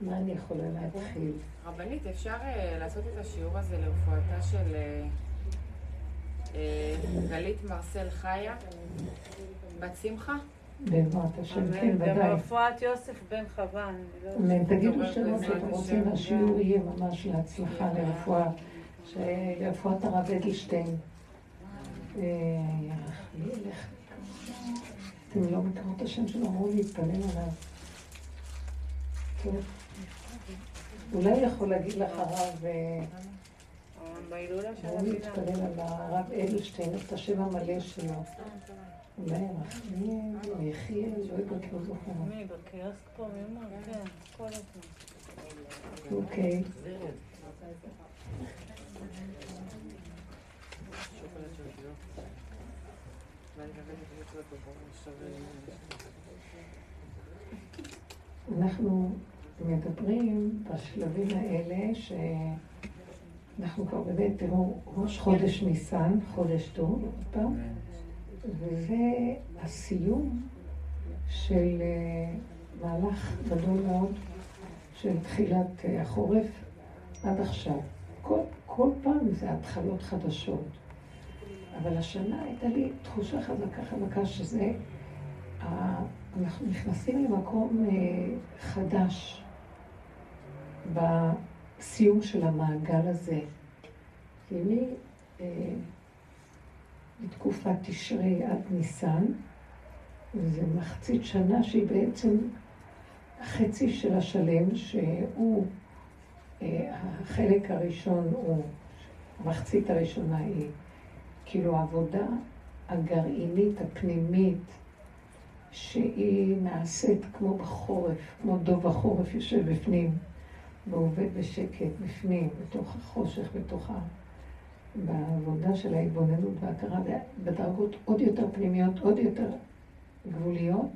מה אני יכולה להתחיל? רבנית, אפשר אה, לעשות את השיעור הזה לרפואתה של אה, אה, גלית מרסל חיה, בת שמחה? בעזרת השם, כן, ודאי. ברפואת יוסף בן חווה. לא תגידו שמות שאתם רוצים, השיעור יהיה ממש להצלחה, לרפואה, לרפואת הרב אדלשטיין. אתם לא מכירות את השם שלו, אמרו להתפלל עליו. כן. אולי יכול להגיד לך הרב, של הוא להתפלל על הרב אדלשטיין, את השם המלא שלו. אולי ירחמים, או יחיה, לא יודעת, לא זוכר. מי, בקיוסק פה, מי אמר? כן, כל הזמן. אוקיי. אנחנו מדברים בשלבים האלה שאנחנו כבר באמת, תראו, ראש חודש ניסן, חודש טוב, עוד פעם, וזה הסיום של אה, מהלך גדול מאוד של תחילת אה, החורף עד עכשיו. כל, כל פעם זה התחלות חדשות. אבל השנה הייתה לי תחושה חזקה חזקה שזה, אנחנו נכנסים למקום אה, חדש בסיום של המעגל הזה. כי אני, אה, בתקופת תשרי עד ניסן, וזה מחצית שנה שהיא בעצם החצי של השלם, שהוא, אה, החלק הראשון הוא, המחצית הראשונה היא כאילו העבודה הגרעינית, הפנימית, שהיא נעשית כמו בחורף, כמו דוב החורף יושב בפנים, ועובד בשקט בפנים, בתוך החושך, בתוך ה... בעבודה של ההתבוננות וההכרה, בדרגות עוד יותר פנימיות, עוד יותר גבוליות,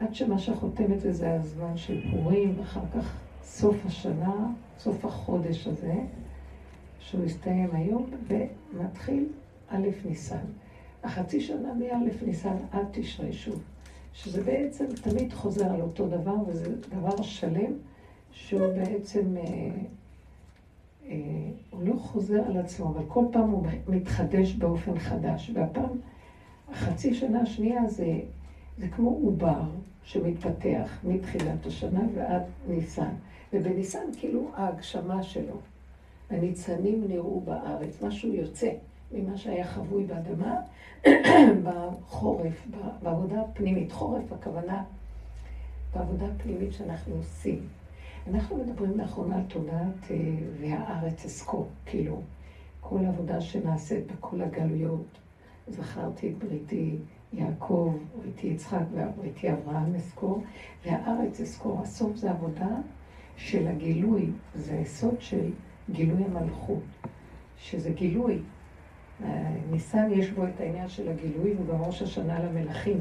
עד שמה שחותם את זה זה הזמן של פורים, ואחר כך סוף השנה, סוף החודש הזה, שהוא הסתיים היום, ומתחיל א' ניסן. החצי שנה מא' ניסן עד תשרי שוב. שזה בעצם תמיד חוזר על אותו דבר, וזה דבר שלם, שהוא בעצם, אה, אה, הוא לא חוזר על עצמו, אבל כל פעם הוא מתחדש באופן חדש. והפעם, החצי שנה השנייה זה, זה כמו עובר שמתפתח מתחילת השנה ועד ניסן. ובניסן כאילו ההגשמה שלו. הניצנים נראו בארץ, משהו יוצא. ממה שהיה חבוי באדמה בחורף, בעבודה הפנימית. חורף הכוונה בעבודה הפנימית שאנחנו עושים. אנחנו מדברים לאחרונה על תודעת אה, והארץ אזכור, כאילו, כל עבודה שנעשית בכל הגלויות. זכרתי את בריתי יעקב, בריתי יצחק ובריתי אברהם אזכור, והארץ אזכור. הסוף זה עבודה של הגילוי, זה היסוד של גילוי המלכות, שזה גילוי. ניסן יש בו את העניין של הגילוי, הוא גם ראש השנה למלכים,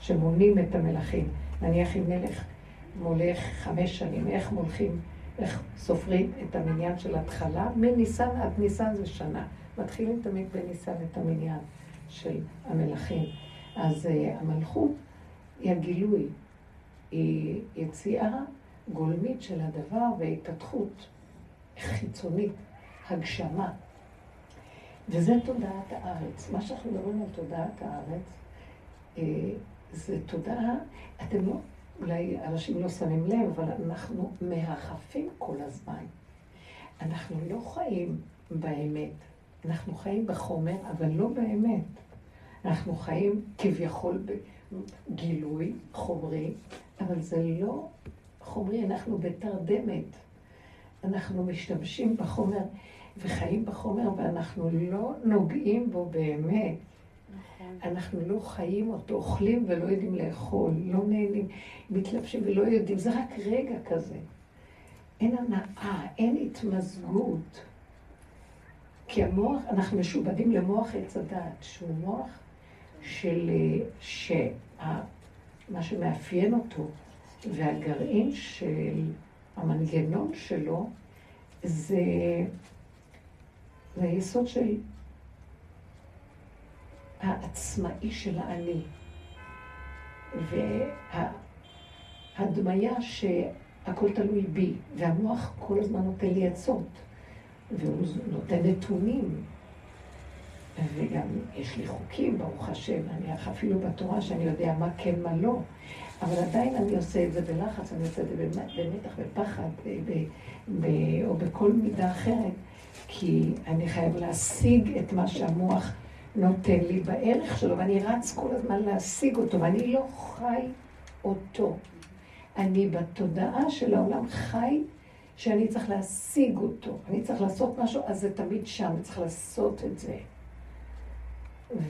שמונים את המלכים. נניח אם מלך מולך חמש שנים, איך מולכים, איך סופרים את המניין של התחלה? מניסן עד ניסן זה שנה. מתחילים תמיד בניסן את המניין של המלכים. אז uh, המלכות היא הגילוי, היא יציאה גולמית של הדבר והתפתחות חיצונית, הגשמה. וזה תודעת הארץ. מה שאנחנו מדברים על תודעת הארץ, אה, זה תודעה, אתם לא, אולי אנשים לא שמים לב, אבל אנחנו מהחפים כל הזמן. אנחנו לא חיים באמת, אנחנו חיים בחומר, אבל לא באמת. אנחנו חיים כביכול בגילוי חומרי, אבל זה לא חומרי, אנחנו בתרדמת. אנחנו משתמשים בחומר. וחיים בחומר ואנחנו לא נוגעים בו באמת. אנחנו לא חיים אותו, אוכלים ולא יודעים לאכול, לא נהנים, מתלבשים ולא יודעים, זה רק רגע כזה. אין הנאה, אין התמזגות. כי המוח, אנחנו משובדים למוח עץ הדעת, שהוא מוח של, שמה שמאפיין אותו, והגרעין של המנגנון שלו, זה זה היסוד של העצמאי של האני. וההדמיה הכל תלוי בי, והמוח כל הזמן נותן לי עצות, והוא נותן נתונים, וגם יש לי חוקים, ברוך השם, אני אפילו בתורה שאני יודע מה כן, מה לא, אבל עדיין אני עושה את זה בלחץ, אני עושה את זה במתח, בפחד, ב, ב, או בכל מידה אחרת, כי אני חייב להשיג את מה שהמוח נותן לי בערך שלו, ואני רץ כל הזמן להשיג אותו, ואני לא חי אותו. אני בתודעה של העולם חי שאני צריך להשיג אותו. אני צריך לעשות משהו, אז זה תמיד שם, צריך לעשות את זה.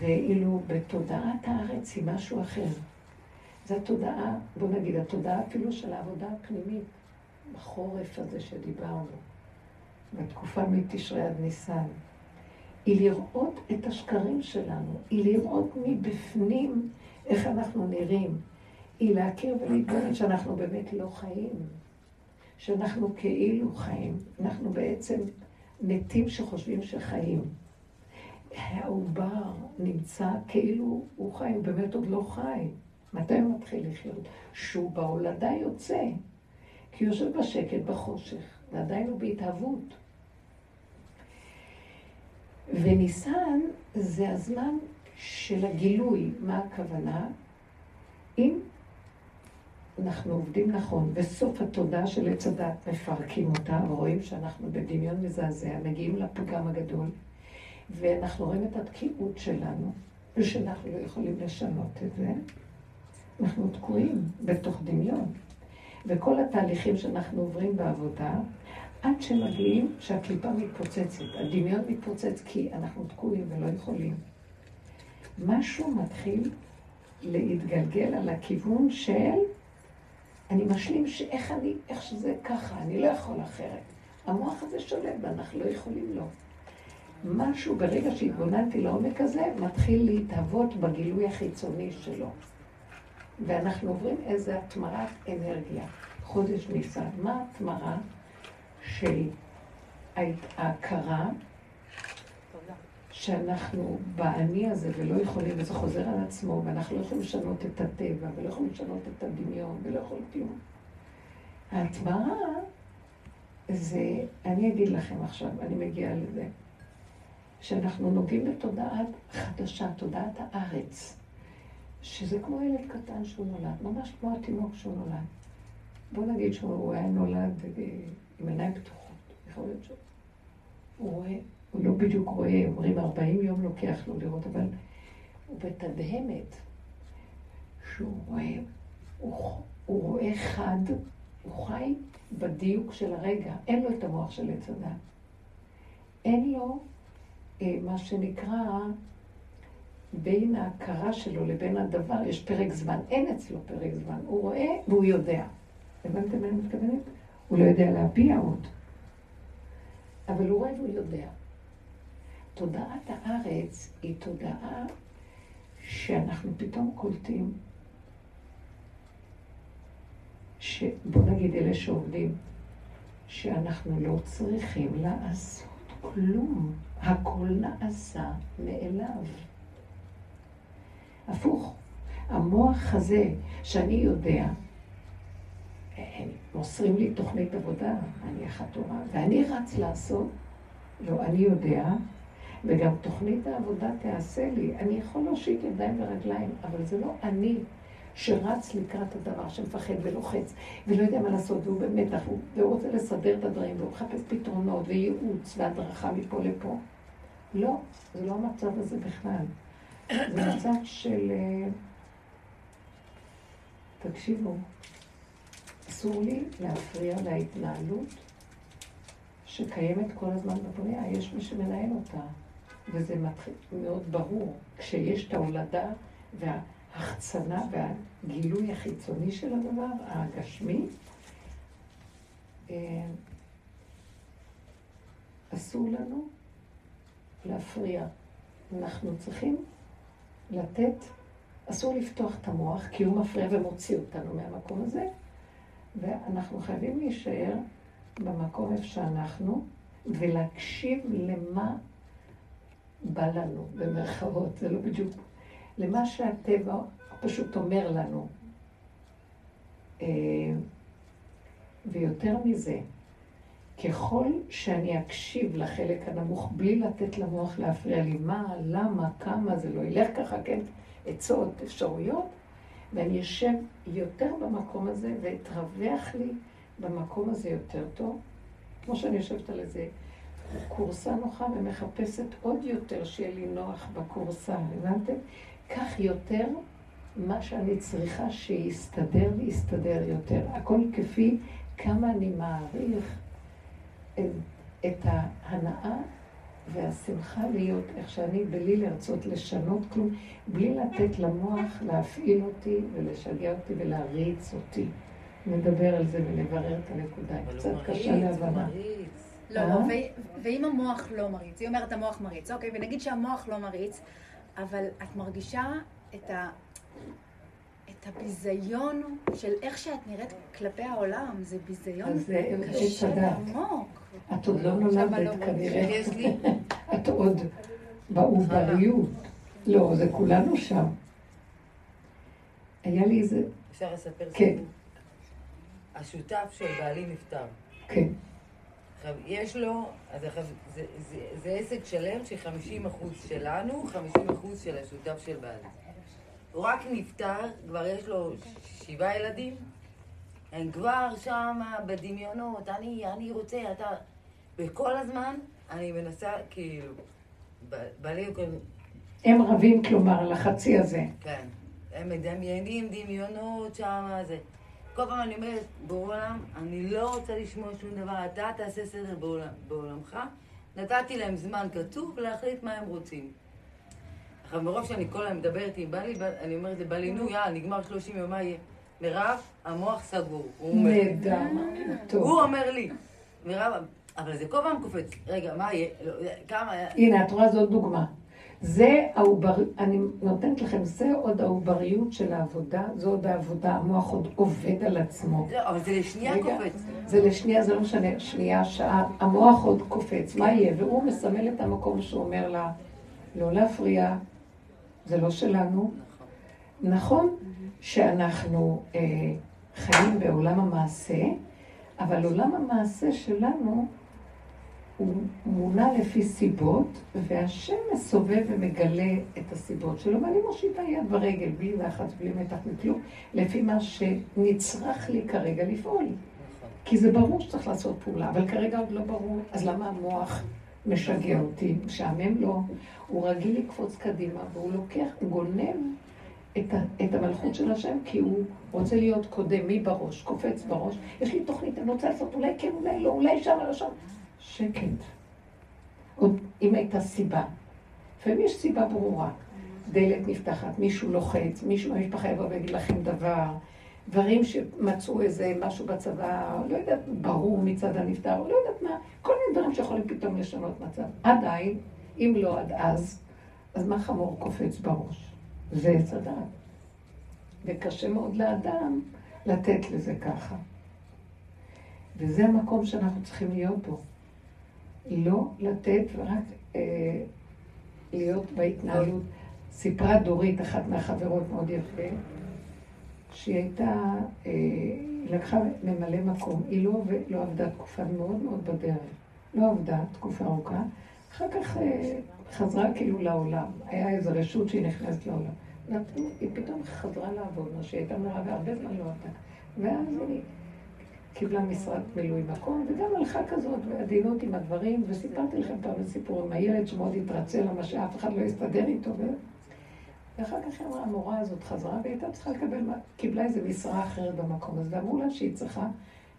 ואילו בתודעת הארץ היא משהו אחר. זו התודעה, בוא נגיד, התודעה אפילו של העבודה הפנימית, בחורף הזה שדיברנו, בתקופה מתשרי עד ניסן. היא לראות את השקרים שלנו, היא לראות מבפנים איך אנחנו נראים, היא להכיר ולהתבונן שאנחנו באמת לא חיים, שאנחנו כאילו חיים, אנחנו בעצם מתים שחושבים שחיים. העובר נמצא כאילו הוא חי, הוא באמת עוד לא חי. מתי הוא מתחיל לחיות? שהוא בהולדה יוצא, כי הוא יושב בשקט, בחושך, ועדיין הוא בהתהוות. וניסן זה הזמן של הגילוי. מה הכוונה? אם אנחנו עובדים נכון, וסוף התודעה של עץ הדת מפרקים אותה, ורואים שאנחנו בדמיון מזעזע, מגיעים לפגם הגדול, ואנחנו רואים את התקיעות שלנו, ושאנחנו לא יכולים לשנות את זה, אנחנו תקועים בתוך דמיון. וכל התהליכים שאנחנו עוברים בעבודה, עד שמגיעים שהקליפה מתפוצצת, הדמיון מתפוצץ כי אנחנו תקועים ולא יכולים. משהו מתחיל להתגלגל על הכיוון של אני משלים שאיך אני, איך שזה ככה, אני לא יכול אחרת. המוח הזה שולט ואנחנו לא יכולים לו. משהו ברגע שהתבוננתי לעומק הזה, מתחיל להתהוות בגילוי החיצוני שלו. ואנחנו עוברים איזה התמרת אנרגיה. חודש ניסן. מה ההתמרה של ההכרה שאנחנו באני הזה ולא יכולים, וזה חוזר על עצמו, ואנחנו לא יכולים לשנות את הטבע, ולא יכולים לשנות את הדמיון, ולא יכולים כלום. ההתמרה זה, אני אגיד לכם עכשיו, אני מגיעה לזה, שאנחנו נוגעים בתודעת חדשה, תודעת הארץ, שזה כמו ילד קטן שהוא נולד, ממש כמו התינוק שהוא נולד. בוא נגיד שהוא היה נולד אה, עם עיניים פתוחות, יכול להיות שהוא רואה הוא לא בדיוק רואה, אומרים 40 יום לוקח לו לראות, אבל הוא בתדהמת שהוא רואה, הוא, הוא רואה חד, הוא חי בדיוק של הרגע, אין לו את המוח של עץ הדת. אין לו אה, מה שנקרא, בין ההכרה שלו לבין הדבר, יש פרק זמן, אין אצלו פרק זמן, הוא רואה והוא יודע. הבנתם מה אני מתכוונת? הוא לא יודע להביע עוד, אבל הוא רואה והוא יודע. תודעת הארץ היא תודעה שאנחנו פתאום קולטים, שבוא נגיד אלה שעובדים, שאנחנו לא צריכים לעשות כלום, הכל נעשה מאליו. הפוך, המוח הזה שאני יודע, הם מוסרים לי תוכנית עבודה, אני החתומה, ואני רץ לעשות, לא, אני יודע וגם תוכנית העבודה תעשה לי. אני יכול להושיט ידיים ורגליים, אבל זה לא אני שרץ לקראת הדבר, שמפחד ולוחץ, ולא יודע מה לעשות, והוא במתח, והוא רוצה לסדר את הדברים, והוא מחפש פתרונות, וייעוץ, והדרכה מפה לפה. לא, זה לא המצב הזה בכלל. זה מצב של... אה, תקשיבו, אסור לי להפריע להתנהלות שקיימת כל הזמן בבריאה, יש מי שמנהל אותה. וזה מתחיל מאוד ברור, כשיש את ההולדה וההחצנה והגילוי החיצוני של הדבר, הגשמי, אה, אסור לנו להפריע. אנחנו צריכים לתת, אסור לפתוח את המוח, כי הוא מפריע ומוציא אותנו מהמקום הזה, ואנחנו חייבים להישאר במקום איפה שאנחנו, ולהקשיב למה בא לנו, במרכאות, זה לא בדיוק, למה שהטבע פשוט אומר לנו. אה, ויותר מזה, ככל שאני אקשיב לחלק הנמוך בלי לתת למוח להפריע לי מה, למה, כמה, זה לא ילך ככה, כן, עצות, אפשרויות, ואני אשב יותר במקום הזה ואתרווח לי במקום הזה יותר טוב, כמו שאני יושבת על איזה קורסה נוחה ומחפשת עוד יותר שיהיה לי נוח בקורסה, הבנתם? כך יותר מה שאני צריכה שיסתדר ויסתדר יותר. הכל כפי כמה אני מעריך את ההנאה והשמחה להיות איך שאני, בלי לרצות לשנות כלום, בלי לתת למוח להפעיל אותי ולשגע אותי ולהריץ אותי. נדבר על זה ונברר את הנקודה. קצת קשה להבנה. לא, לא, אה? ואם המוח לא מריץ, היא אומרת המוח מריץ, אוקיי, ונגיד שהמוח לא מריץ, אבל את מרגישה את ה... את הביזיון של איך שאת נראית כלפי העולם, זה ביזיון קשה עמוק. את עוד לא נולדת כנראה. את עוד בעובריות. לא, זה כולנו שם. היה לי איזה... אפשר לספר כן. סיפור? השותף של בעלי נפטר. כן. עכשיו, יש לו, אז עכשיו, זה, זה, זה עסק שלם ש-50% שלנו, 50% של השותף של בעלי. הוא רק נפטר, כבר יש לו שבעה ילדים, הם כבר שם בדמיונות, אני, אני רוצה, אתה... וכל הזמן אני מנסה, כאילו, בעלי הוא כאילו... הם רבים, כלומר, על החצי הזה. כן. הם מדמיינים דמיונות שם, זה. כל פעם אני אומרת, בעולם, אני לא רוצה לשמוע שום דבר, אתה תעשה סדר בעולם, בעולמך. נתתי להם זמן קצוב להחליט מה הם רוצים. עכשיו, מרוב שאני כל היום מדברת עם בעלי, אני אומרת לבעלי, נו, יאללה, נגמר 30 יום, מה יהיה? מירב, המוח סגור. נהדר, טוב. הוא אומר לי, מירב, אבל זה כל פעם קופץ. רגע, מה יהיה? לא, כמה... הנה, את רואה זאת דוגמה. זה העובר, אני נותנת לכם, זה עוד העובריות של העבודה, זו עוד העבודה, המוח עוד עובד על עצמו. לא, אבל זה לשנייה רגע, קופץ. זה לשנייה, זה לא משנה, שנייה, שעה, המוח עוד קופץ, מה יהיה? והוא מסמל את המקום שהוא אומר לה, לא להפריע, זה לא שלנו. נכון, נכון שאנחנו אה, חיים בעולם המעשה, אבל עולם המעשה שלנו, הוא מונע לפי סיבות, והשם מסובב ומגלה את הסיבות שלו, ואני מושיטה יד ברגל, בלי לחץ, בלי מתח, מכלום, לפי מה שנצרך לי כרגע לפעול. כי זה ברור שצריך לעשות פעולה, אבל כרגע עוד לא ברור, אז למה המוח משגע אותי? משעמם לו, הוא רגיל לקפוץ קדימה, והוא לוקח, הוא גונב את, ה, את המלכות של השם, כי הוא רוצה להיות קודם, מי בראש? קופץ בראש. יש לי תוכנית, אני רוצה לעשות, אולי כן, אולי לא, אולי שם, לא שם. שקט. עוד אם הייתה סיבה. לפעמים יש סיבה ברורה. דלת נפתחת, מישהו לוחץ, מישהו במשפחה יבוא ויגיד לכם דבר, דברים שמצאו איזה משהו בצבא, לא יודעת, ברור מצד הנפטר, לא יודעת מה, כל מיני דברים שיכולים פתאום לשנות מצב. עדיין, אם לא עד אז, אז מה חמור קופץ בראש? זה עץ הדעת. וקשה מאוד לאדם לתת לזה ככה. וזה המקום שאנחנו צריכים להיות בו. לא לתת ורק אה, להיות בהתנהלות. סיפרה דורית, אחת מהחברות מאוד יפה, שהיא הייתה, אה, לקחה ממלא מקום, היא לא, לא עבדה תקופה מאוד מאוד בדרך, לא עבדה תקופה ארוכה, אחר כך אה, חזרה כאילו לעולם, היה איזו רשות שהיא נכנסת לעולם. היא פתאום חזרה לעבוד, מה שהיא הייתה מורה והרבה זמן לא עבדה. ואז היא קיבלה משרת מילוי מקום, וגם הלכה כזאת בעדינות עם הדברים, וסיפרתי לכם פעם סיפור עם הילד שמאוד התרצה למה שאף אחד לא יסתדר איתו. ואחר כך היא אמרה, המורה הזאת חזרה והיא הייתה צריכה לקבל, קיבלה איזו משרה אחרת במקום הזה, ואמרו לה שהיא צריכה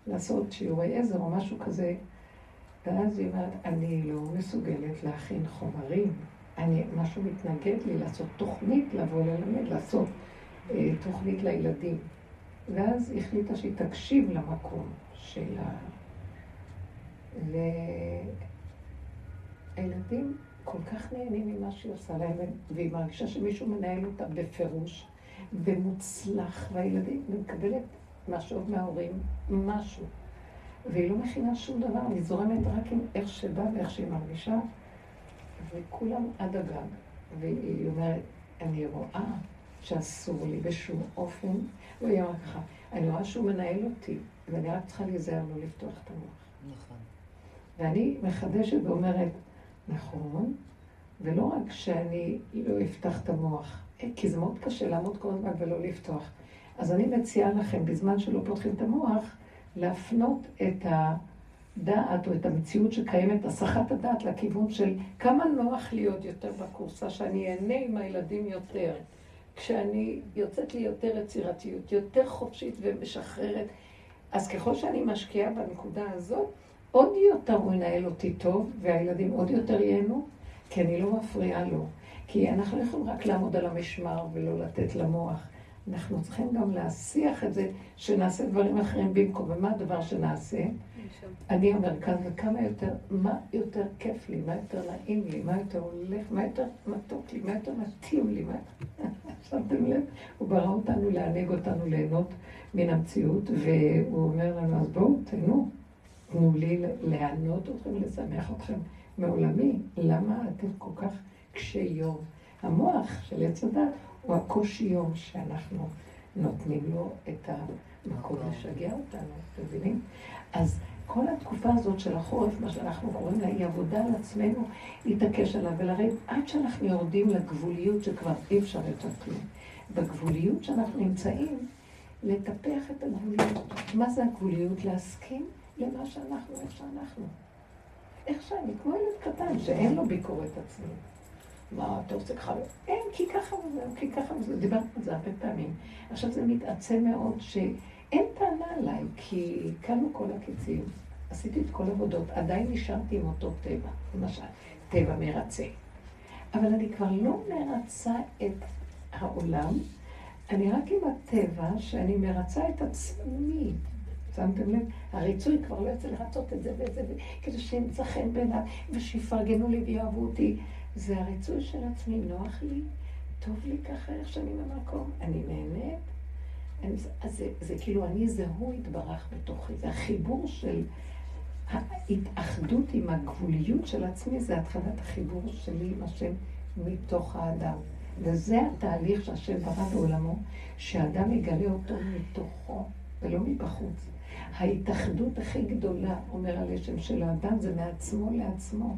לעשות שיעורי עזר או משהו כזה. ואז היא אומרת, אני לא מסוגלת להכין חומרים. אני, משהו מתנגד לי לעשות תוכנית, לבוא ללמד, לעשות אה, תוכנית לילדים. ואז החליטה שהיא תקשיב למקום של ה... ל... הילדים כל כך נהנים ממה שהיא עושה להם, והיא מרגישה שמישהו מנהל אותה בפירוש, ומוצלח, והילדים, ומקבלת משהו מההורים, משהו. והיא לא מכינה שום דבר, היא זורמת רק עם איך שבא ואיך שהיא מרגישה, וכולם עד הגג. והיא אומרת, אני רואה שאסור לי בשום אופן, והיא אמרה ככה, אני רואה שהוא מנהל אותי, ואני רק צריכה להיזהר לא לפתוח את המוח. נכון. ואני מחדשת ואומרת, נכון, ולא רק שאני לא אפתח את המוח, אה, כי זה מאוד קשה לעמוד כל הזמן ולא לפתוח. אז אני מציעה לכם, בזמן שלא פותחים את המוח, להפנות את הדעת או את המציאות שקיימת, הסחת הדעת לכיוון של כמה נוח להיות יותר בקורסה, שאני אהנה עם הילדים יותר. כשאני יוצאת לי יותר יצירתיות, יותר חופשית ומשחררת, אז ככל שאני משקיעה בנקודה הזאת, עוד יותר הוא ינהל אותי טוב, והילדים עוד יותר ייהנו, כי אני לא מפריעה לו. כי אנחנו לא יכולים רק לעמוד על המשמר ולא לתת למוח. אנחנו צריכים גם להסיח את זה, שנעשה דברים אחרים במקום. ומה הדבר שנעשה? אני המרכז, וכמה יותר, מה יותר כיף לי, מה יותר נעים לי, מה יותר הולך, מה יותר מתוק לי, מה יותר מתאים לי, מה... שמתם לב? הוא ברא אותנו לענג אותנו, ליהנות מן המציאות, והוא אומר לנו, אז בואו, תהנו, תנו לי להענות אתכם, לשמח אתכם מעולמי. למה אתם כל כך קשי יום? המוח של עץ הדת הוא הקושי יום שאנחנו נותנים לו את המקום לשגע אותנו, אתם מבינים? אז כל התקופה הזאת של החורף, מה שאנחנו קוראים לה, היא עבודה על עצמנו להתעקש עליו ולריב עד שאנחנו יורדים לגבוליות שכבר אי אפשר יותר כלום. בגבוליות שאנחנו נמצאים, לטפח את הגבוליות. מה זה הגבוליות? להסכים למה שאנחנו, איך שאנחנו. איך שאני, כמו ילד קטן שאין לו ביקורת עצמית. מה, אתה עושה ככה? אין, כי ככה וזהו, כי ככה וזהו. דיברתי על זה הרבה פעמים. עכשיו זה מתעצם מאוד שאין טענה עליי, כי כלו כל הקיצים, עשיתי את כל העבודות, עדיין נשארתי עם אותו טבע, למשל, טבע מרצה. אבל אני כבר לא מרצה את העולם, אני רק עם הטבע שאני מרצה את עצמי. שמתם לב? הריצוי כבר לא יוצא לרצות את זה ואת זה, כדי שימצא חן בעיניו, ושיפרגנו לי ויאהבו אותי. זה הריצוי של עצמי, נוח לי, טוב לי ככה איך שאני במקום, אני נהנית. אני, אז זה, זה כאילו אני זה הוא יתברך בתוכי, זה החיבור של ההתאחדות עם הגבוליות של עצמי, זה התחלת החיבור שלי עם השם מתוך האדם. וזה התהליך שהשם ברא בעולמו, שהאדם יגלה אותו מתוכו ולא מבחוץ. ההתאחדות הכי גדולה, אומר הלשם של האדם, זה מעצמו לעצמו.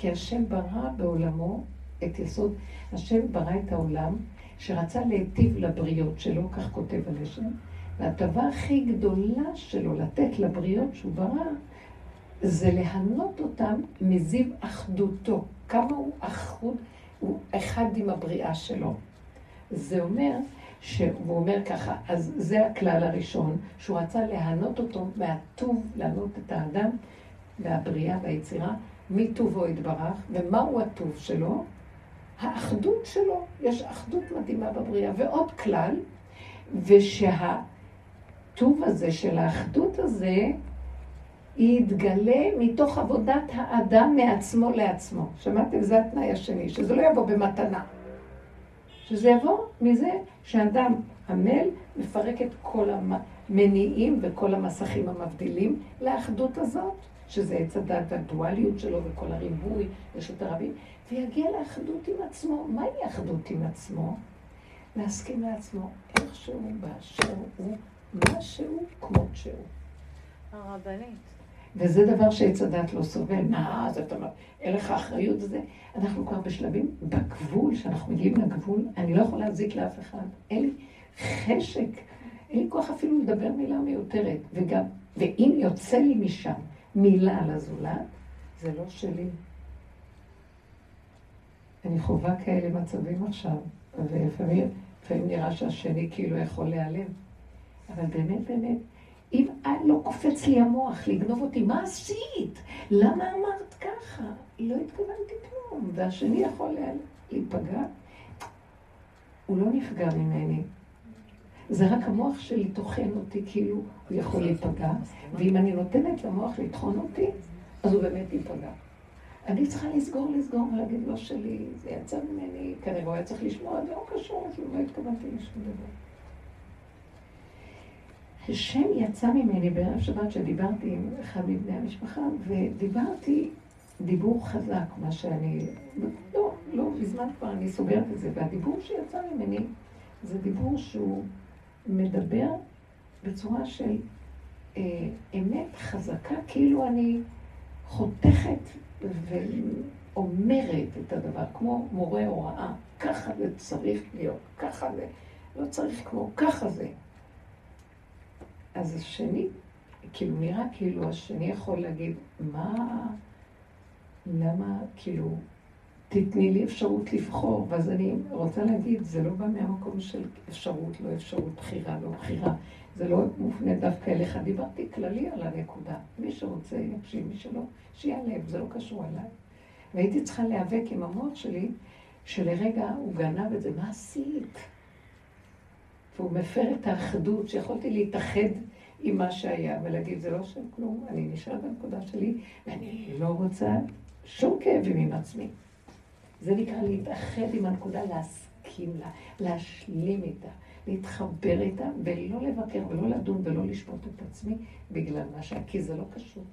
כי השם ברא בעולמו את יסוד, השם ברא את העולם שרצה להיטיב לבריות שלו, כך כותב הלשם, וההטבה הכי גדולה שלו לתת לבריות שהוא ברא, זה להנות אותם מזיו אחדותו. כמה הוא אחוד, הוא אחד עם הבריאה שלו. זה אומר, שהוא אומר ככה, אז זה הכלל הראשון, שהוא רצה להנות אותו מהטוב, להנות את האדם והבריאה והיצירה, מטובו יתברך, ומהו הטוב שלו? האחדות שלו. יש אחדות מדהימה בבריאה. ועוד כלל, ושהטוב הזה של האחדות הזה, יתגלה מתוך עבודת האדם מעצמו לעצמו. שמעתם? זה התנאי השני, שזה לא יבוא במתנה. שזה יבוא מזה שאדם עמל מפרק את כל המניעים וכל המסכים המבדילים לאחדות הזאת. שזה עץ הדת והדואליות שלו וכל הריבוי, רשות הרבים, ויגיע לאחדות עם עצמו. מהי אחדות עם עצמו? להסכים לעצמו איכשהו, באשר הוא, מה שהוא, כמות שהוא. הרבנית. וזה דבר שעץ הדת לא סובל. מה, זאת אומרת, אין לך אחריות וזה. אנחנו כבר בשלבים, בגבול, שאנחנו מגיעים לגבול, אני לא יכולה להזיק לאף אחד. אין לי חשק, אין לי כוח אפילו לדבר מילה מיותרת. וגם, ואם יוצא לי משם מילה על הזולת, זה לא שלי. אני חווה כאלה מצבים עכשיו, ולפעמים נראה שהשני כאילו יכול להיעלם. אבל באמת, באמת, אם לא קופץ לי המוח לגנוב אותי, מה עשית? למה אמרת ככה? לא התכוונתי כלום, והשני יכול להיפגע. הוא לא נפגע ממני, זה רק המוח שלי טוחן אותי כאילו הוא יכול להיפגע, ואם אני נותנת למוח לטחון אותי, אז הוא באמת ייפגע. אני צריכה לסגור, לסגור ולהגיד לא שלי, זה יצא ממני, כנראה הוא היה צריך לשמוע, זה לא קשור, אז לא התכוונתי לשום דבר. השם יצא ממני בערב שבת שדיברתי עם אחד מבני המשפחה, ודיברתי דיבור חזק, מה שאני, לא, לא, מזמן כבר אני סוגרת את זה, והדיבור שיצא ממני זה דיבור שהוא מדבר בצורה של, אה, אמת חזקה, כאילו אני חותכת ואומרת את הדבר, כמו מורה הוראה, ככה זה צריך להיות, ככה זה, לא צריך כמו, ככה זה. אז השני, כאילו נראה כאילו השני יכול להגיד, מה, למה, כאילו, תתני לי אפשרות לבחור, ואז אני רוצה להגיד, זה לא בא מהמקום של אפשרות, לא אפשרות, בחירה, לא בחירה. זה לא מופנה דווקא אליך. דיברתי כללי על הנקודה. מי שרוצה יקשיב, מי שלא, שיעלב, זה לא קשור אליי. והייתי צריכה להיאבק עם המוח שלי, שלרגע הוא גנב את זה, מה עשית? והוא מפר את האחדות, שיכולתי להתאחד עם מה שהיה, ולהגיד, זה לא של כלום, אני נשארת בנקודה שלי, ואני לא רוצה שום כאבים עם עצמי. זה נקרא להתאחד עם הנקודה, להסכים לה, להשלים איתה, להתחבר איתה, ולא לבקר ולא לדון ולא לשפוט את עצמי בגלל מה שהיה, כי זה לא קשור.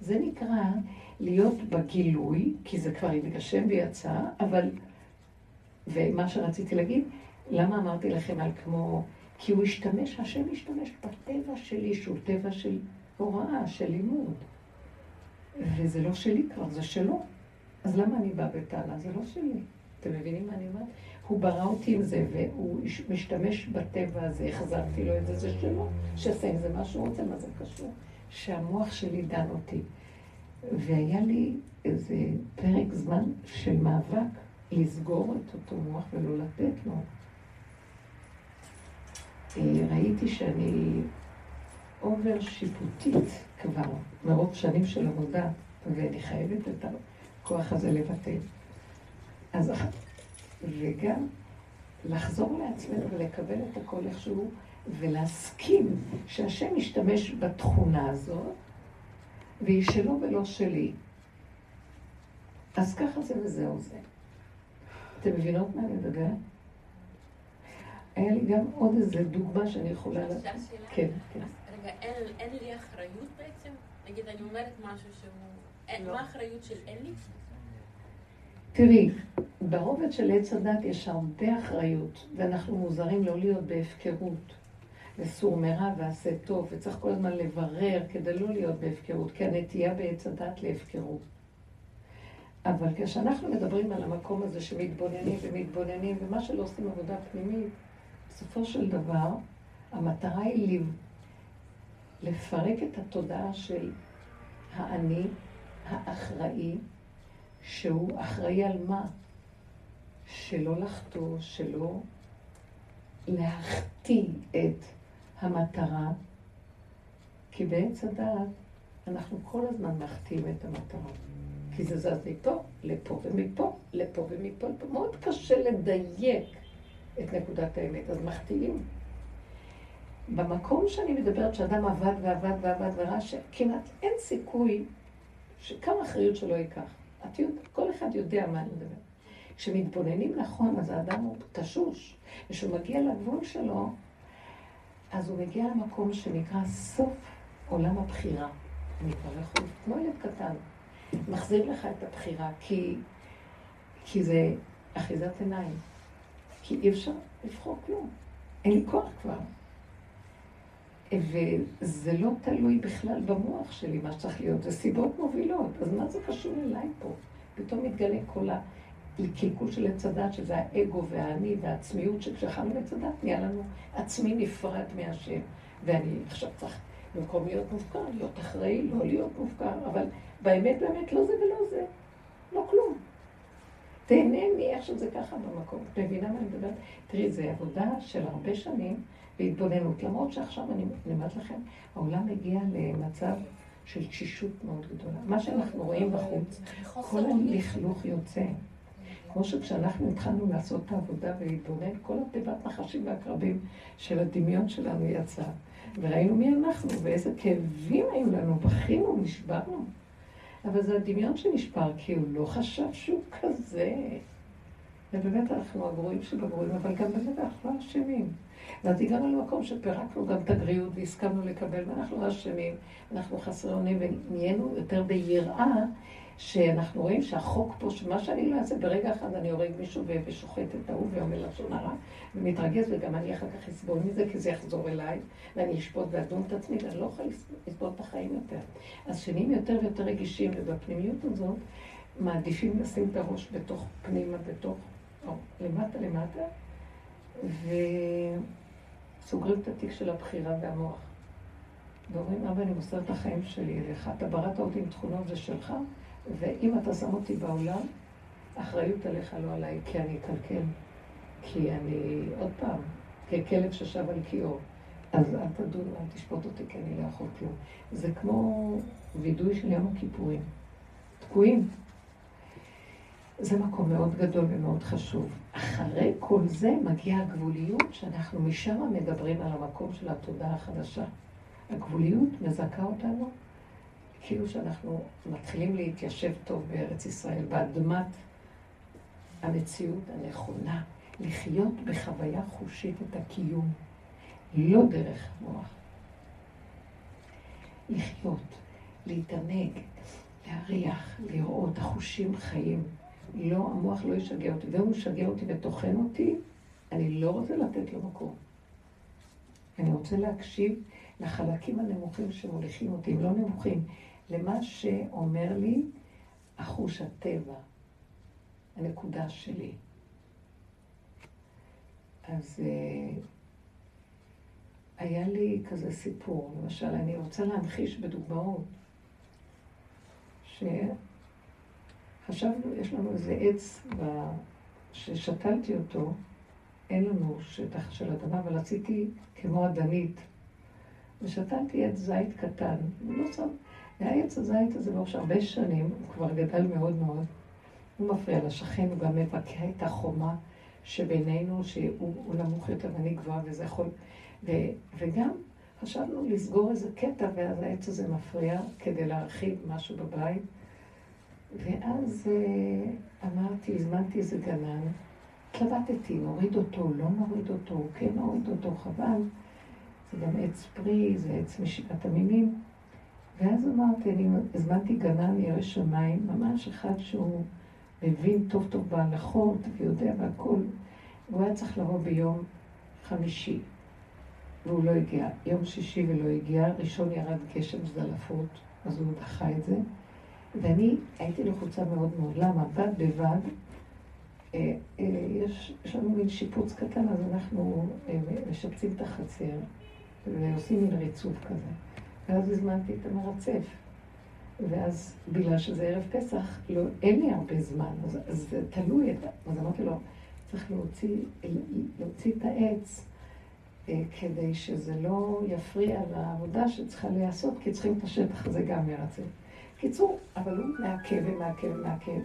זה נקרא להיות בגילוי, כי זה כבר התגשם ויצא, אבל, ומה שרציתי להגיד, למה אמרתי לכם על כמו, כי הוא השתמש, השם השתמש בטבע שלי, שהוא טבע של הוראה, של לימוד. וזה לא שלי כבר, זה שלו. אז למה אני באה בטענה? זה לא שלי. אתם מבינים מה אני אומרת? הוא ברא אותי עם זה, והוא משתמש בטבע הזה, החזרתי לו את זה, זה שלו, שיעשה עם זה מה שהוא רוצה, מה זה קשור? שהמוח שלי דן אותי. והיה לי איזה פרק זמן של מאבק לסגור את אותו מוח ולא לתת לו. אה, ראיתי שאני אובר שיפוטית כבר, מרוב שנים של עבודה, ואני חייבת את הכוח הזה לבטל. אז, וגם לחזור לעצמנו ולקבל את הכל איכשהו, ולהסכים שהשם ישתמש בתכונה הזאת, והיא שלו ולא שלי. אז ככה זה וזהו זה. אתם מבינות מה אני מדבר? היה לי גם עוד איזה דוגמה שאני יכולה... אפשר שאלה? כן, כן. רגע, אין לי אחריות בעצם? נגיד, אני אומרת משהו שהוא... מה האחריות של? תראי, ברובד של עץ הדת יש הרבה אחריות, ואנחנו מוזרים לא להיות בהפקרות. וסור מרע ועשה טוב, וצריך כל הזמן לברר כדי לא להיות בהפקרות, כי הנטייה בעץ הדת להפקרות. אבל כשאנחנו מדברים על המקום הזה שמתבוננים ומתבוננים, ומה שלא עושים עבודה פנימית, בסופו של דבר, המטרה היא לפרק את התודעה של האני האחראי, שהוא אחראי על מה? שלא לחטוא, שלא להחטיא את המטרה, כי בעץ הדעת אנחנו כל הזמן מחטיאים את המטרה. כי זה זז מפה, לפה ומפה, לפה ומפה, לפה. מאוד קשה לדייק את נקודת האמת, אז מחטיאים. במקום שאני מדברת שאדם עבד ועבד ועבד וראה שכמעט אין סיכוי שכמה אחריות שלא ייקח. את יודעת, כל אחד יודע מה אני מדברת. כשמתבוננים נכון, אז האדם הוא תשוש. וכשהוא מגיע לגבול שלו, אז הוא מגיע למקום שנקרא סוף עולם הבחירה. אני כבר לא יכול, כמו ילד קטן, מחזיר לך את הבחירה, כי, כי זה אחיזת עיניים. כי אי אפשר לבחור כלום. אין לי כוח כבר. וזה לא תלוי בכלל במוח שלי, מה שצריך להיות. זה סיבות מובילות. אז מה זה קשור אליי פה? פתאום מתגלה כל הקלקול של עץ הדת, שזה האגו והאני והעצמיות, שכשאכלנו עץ הדת, נהיה לנו עצמי נפרד מהשם. ואני עכשיו צריך במקום להיות מופקר, להיות אחראי, לא להיות מופקר, אבל באמת באמת לא זה ולא זה. לא כלום. תהנה מאיך שזה ככה במקום. את מבינה מה אני מדברת? תראי, זו עבודה של הרבה שנים בהתבוננות. למרות שעכשיו אני אומרת לכם, העולם מגיע למצב של תשישות מאוד גדולה. מה שאנחנו רואים בחוץ, כל הלכלוך יוצא. כמו שכשאנחנו התחלנו לעשות את העבודה ולהתבונן, כל התיבת נחשים והקרבים של הדמיון שלנו יצא. וראינו מי אנחנו, ואיזה כאבים היו לנו, בכינו, נשברנו. אבל זה הדמיון שנשבר, כי הוא לא חשב שהוא כזה. ובאמת אנחנו הגרועים שבגרועים, אבל גם באמת אנחנו לא אשמים. ואז הגענו למקום שפירקנו גם את הגריעות והסכמנו לקבל, ואנחנו אשמים, אנחנו חסרי אונים, ונהיינו יותר ביראה, שאנחנו רואים שהחוק פה, שמה שאני לא אעשה, ברגע אחד אני הורג מישהו ושוחט את ההוא ואומר לשון הרע, ומתרגז, וגם אני אחר כך אסבול מזה, כי זה יחזור אליי, ואני אשפוט ואדון את עצמי, ואני לא יכולה לסבול את החיים יותר. אז שנהיים יותר ויותר רגישים, ובפנימיות הזאת, מעדיפים לשים את הראש בתוך פנימה, בתוך, או למטה למטה, וסוגרים את התיק של הבחירה והמוח. ואומרים, אבא, אני מוסר את החיים שלי אליך, אתה בראת אותי עם תכונות, זה שלך, ואם אתה שם אותי בעולם, אחריות עליך, לא עליי, כי אני אקלקל. כי אני, עוד פעם, ככלב ששב על קיאו. אז אל תדון, אל תשפוט אותי, כי אני לא יכול כלום. זה כמו וידוי של יום הכיפורים. תקועים. זה מקום מאוד גדול ומאוד חשוב. אחרי כל זה מגיעה הגבוליות, שאנחנו משם מדברים על המקום של התודעה החדשה. הגבוליות מזכה אותנו כאילו שאנחנו מתחילים להתיישב טוב בארץ ישראל, באדמת המציאות הנכונה, לחיות בחוויה חושית את הקיום, לא דרך המוח. לחיות, להתענג, להריח, לראות, החושים חיים. לא, המוח לא ישגע אותי. והוא משגע אותי וטוחן אותי, אני לא רוצה לתת לו מקום. אני רוצה להקשיב לחלקים הנמוכים שמוליכים אותי, הם לא נמוכים, למה שאומר לי החוש הטבע, הנקודה שלי. אז uh, היה לי כזה סיפור, למשל, אני רוצה להמחיש בדוגמאות, שחשבנו, יש לנו איזה עץ. ששתלתי אותו, אין לנו שטח של אדמה, אבל עשיתי כמו אדנית. ושתלתי עץ זית קטן, לא שם, והעץ הזית הזה לאורך הרבה שנים, הוא כבר גדל מאוד מאוד, הוא מפריע לשכן, הוא גם מבקע את החומה שבינינו, שהוא נמוך יותר ואני גבוהה וזה יכול... ו, וגם חשבנו לסגור איזה קטע, ואז העץ הזה מפריע כדי להרחיב משהו בבית. ואז אה, אמרתי, הזמנתי איזה גנן, התלבטתי, נוריד אותו, לא נוריד אותו, כן נוריד אותו, חבל. זה גם עץ פרי, זה עץ משיבת המינים. ואז אמרתי, אני הזמנתי גנן ירא שמיים, ממש אחד שהוא מבין טוב טוב בהלכות ויודע והכול. הוא היה צריך לבוא ביום חמישי, והוא לא הגיע. יום שישי ולא הגיע, ראשון ירד גשם זלפות, אז הוא דחה את זה. ואני הייתי לחוצה מאוד מאוד. למה? בד בבד, אה, אה, יש, יש לנו מין שיפוץ קטן, אז אנחנו אה, משפצים את החצר ועושים מין ריצוף כזה. ואז הזמנתי את המרצף. ואז, בגלל שזה ערב פסח, לא, אין לי הרבה זמן, אז, אז זה תלוי. את, אז אמרתי לו, צריך להוציא, להוציא את העץ כדי שזה לא יפריע לעבודה שצריכה להיעשות, כי צריכים את השטח הזה גם מרצף. קיצור, אבל הוא מעכב ומעכב ומעכב.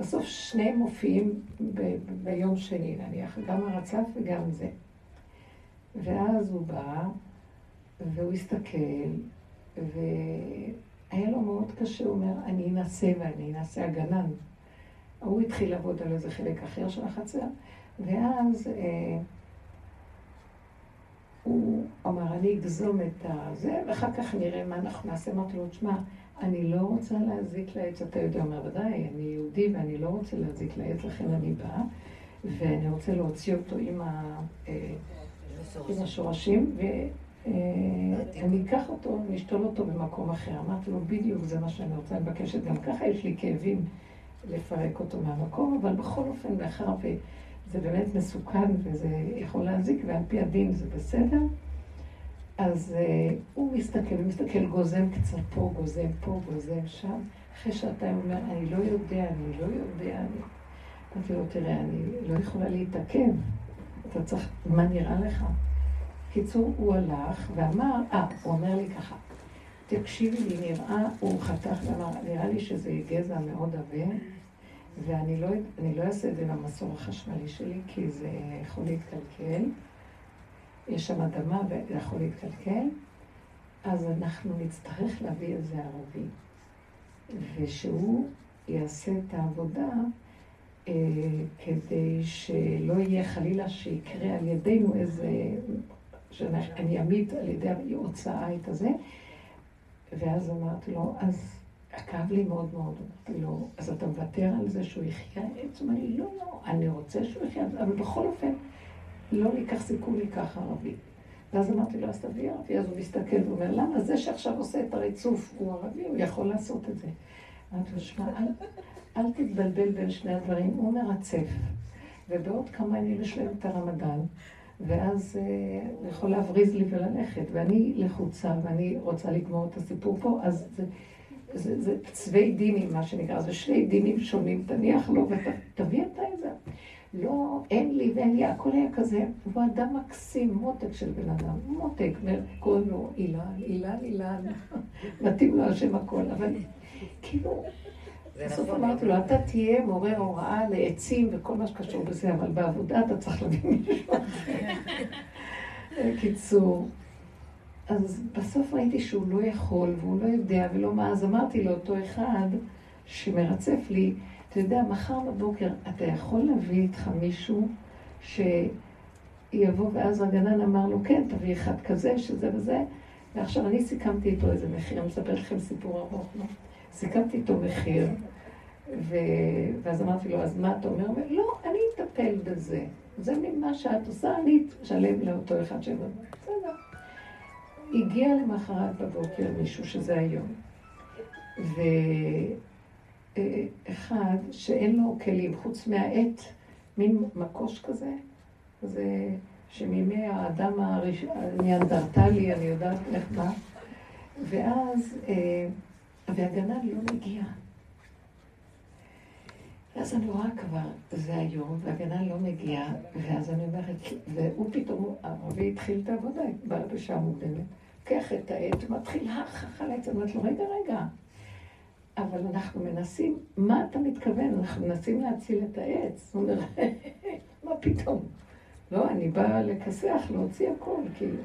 בסוף שניהם מופיעים ב- ביום שני, נניח, גם הרצף וגם זה. ואז הוא בא, והוא הסתכל, והיה לו מאוד קשה, הוא אומר, אני אנסה ואני אנסה הגנן. הוא התחיל לעבוד על איזה חלק אחר של החצר, ואז אה, הוא אמר, אני אגזום את הזה, ואחר כך נראה מה אנחנו נעשה. אמרתי לו, תשמע, אני לא רוצה להזיק לעץ, אתה יודע, אומר, ודאי, אני יהודי ואני לא רוצה להזיק לעץ, לכן אני באה, ואני רוצה להוציא אותו עם, ה, אה, עם השורשים, ואני אקח אותו, אני אשתול אותו במקום אחר. אמרתי לו, בדיוק זה מה שאני רוצה, אני מבקשת, גם ככה יש לי כאבים לפרק אותו מהמקום, אבל בכל אופן, מאחר וזה באמת מסוכן וזה יכול להזיק, ועל פי הדין זה בסדר, אז uh, הוא מסתכל, הוא מסתכל, גוזם קצת פה, גוזם פה, גוזם שם. אחרי שעתיים הוא אומר, אני לא יודע, אני לא יודע, אני... אמרתי לו, תראה, אני לא יכולה להתעכב. אתה צריך, מה נראה לך? קיצור, הוא הלך ואמר, אה, הוא אומר לי ככה, תקשיבי לי, נראה, הוא חתך ואמר, נראה לי שזה גזע מאוד עבה, ואני לא, לא אעשה את זה למסור החשמלי שלי, כי זה יכול להתקלקל. יש שם אדמה וזה יכול להתקלקל, אז אנחנו נצטרך להביא איזה ערבי. ושהוא יעשה את העבודה אה, כדי שלא יהיה חלילה שיקרה על ידינו איזה, שאני אעמיד על ידי הוצאה את הזה. ואז אמרתי לו, אז כאב לי מאוד מאוד, אמרתי לו, אז אתה מוותר על זה שהוא יחיה? אמר לי, לא, לא, אני רוצה שהוא יחיה, אבל בכל אופן, לא ניקח סיכוי לקח ערבי. ואז אמרתי לו, אז תביא ערבי. אז הוא מסתכל ואומר, למה? זה שעכשיו עושה את הריצוף הוא ערבי, הוא יכול לעשות את זה. אמרתי לו, שמע, אל, אל תתבלבל בין שני הדברים, הוא מרצף. ובעוד כמה ימים יש להם את הרמדאן, ואז אה, הוא יכול להבריז לי וללכת, ואני לחוצה, ואני רוצה לגמור את הסיפור פה, אז זה, זה, זה צווי דינים, מה שנקרא, זה שני דינים שונים, תניח לו ותביא אתה את זה. לא, אין לי ואין לי, הכל היה כזה. הוא אדם מקסים, מותק של בן אדם, מותק, קוראים לו אילן, אילן, אילן, מתאים לו השם הכל, אבל כאילו, בסוף נכון, אמרתי לו, אתה תהיה מורה הוראה לעצים וכל מה שקשור בזה, אבל בעבודה אתה צריך להביא מישהו קיצור, אז בסוף ראיתי שהוא לא יכול והוא לא יודע ולא מה, אז אמרתי לאותו אחד שמרצף לי, אתה יודע, מחר בבוקר אתה יכול להביא איתך מישהו שיבוא, ואז הגנן אמר לו, כן, תביא אחד כזה, שזה וזה, ועכשיו אני סיכמתי איתו איזה מחיר, אני מספר לכם סיפור ארוך, לא? סיכמתי איתו מחיר, ו... ואז אמרתי לו, אז מה אתה אומר? הוא אומר, לא, אני אטפל בזה. זה ממה שאת עושה, אני אשלם לאותו אחד שבא. בסדר. הגיע למחרת בבוקר מישהו, שזה היום, ואחד שאין לו כלים חוץ מהעט, מין מקוש כזה, זה שמימי האדם הניאנדרטלי, אני יודעת איך מה, ואז, אה, והגנן לא מגיע. ואז אני רואה כבר, זה היום, והגנן לא מגיע, ואז אני אומרת, והוא פתאום, הרבי התחיל את העבודה, בא בשעה מוקדמת, לוקח את העט, מתחיל העץ, אמרתי לו, רגע, רגע, אבל אנחנו מנסים, מה אתה מתכוון? אנחנו מנסים להציל את העץ. הוא אומר, מה פתאום? לא, אני באה לכסח, להוציא הכל, כאילו.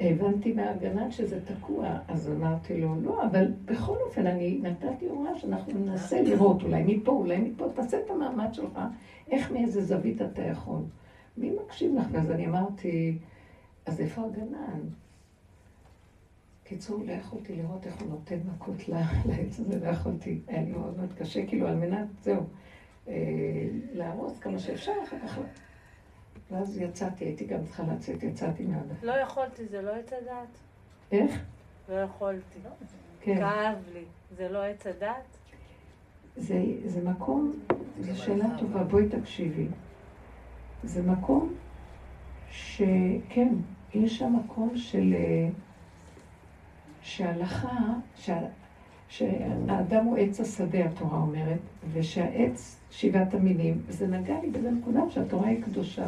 הבנתי מהגנן שזה תקוע, אז אמרתי לו, לא, אבל בכל אופן, אני נתתי הוראה שאנחנו ננסה לראות, אולי מפה, אולי מפה, תעשה את המאמץ שלך, איך מאיזה זווית אתה יכול. מי מקשיב לך? ואז אני אמרתי, אז איפה הגנן? קיצור, לא יכולתי לראות איך הוא נותן מכות לעץ הזה, לא יכולתי, היה לי מאוד מאוד קשה, כאילו, על מנת, זהו, אה, להרוס כמה שאפשר, אחר כך לא. ואז יצאתי, הייתי גם צריכה לצאת, יצאתי מהדף. לא יכולתי, זה לא עץ הדעת? איך? לא יכולתי. כן. כאב לי. זה לא עץ הדעת? זה, זה מקום, זו שאלה טובה, בואי תקשיבי. זה מקום שכן, יש שם מקום של... שההלכה, שה, שהאדם הוא עץ השדה, התורה אומרת, ושהעץ שבעת המינים, וזה נגע לי בזה נקודה שהתורה היא קדושה.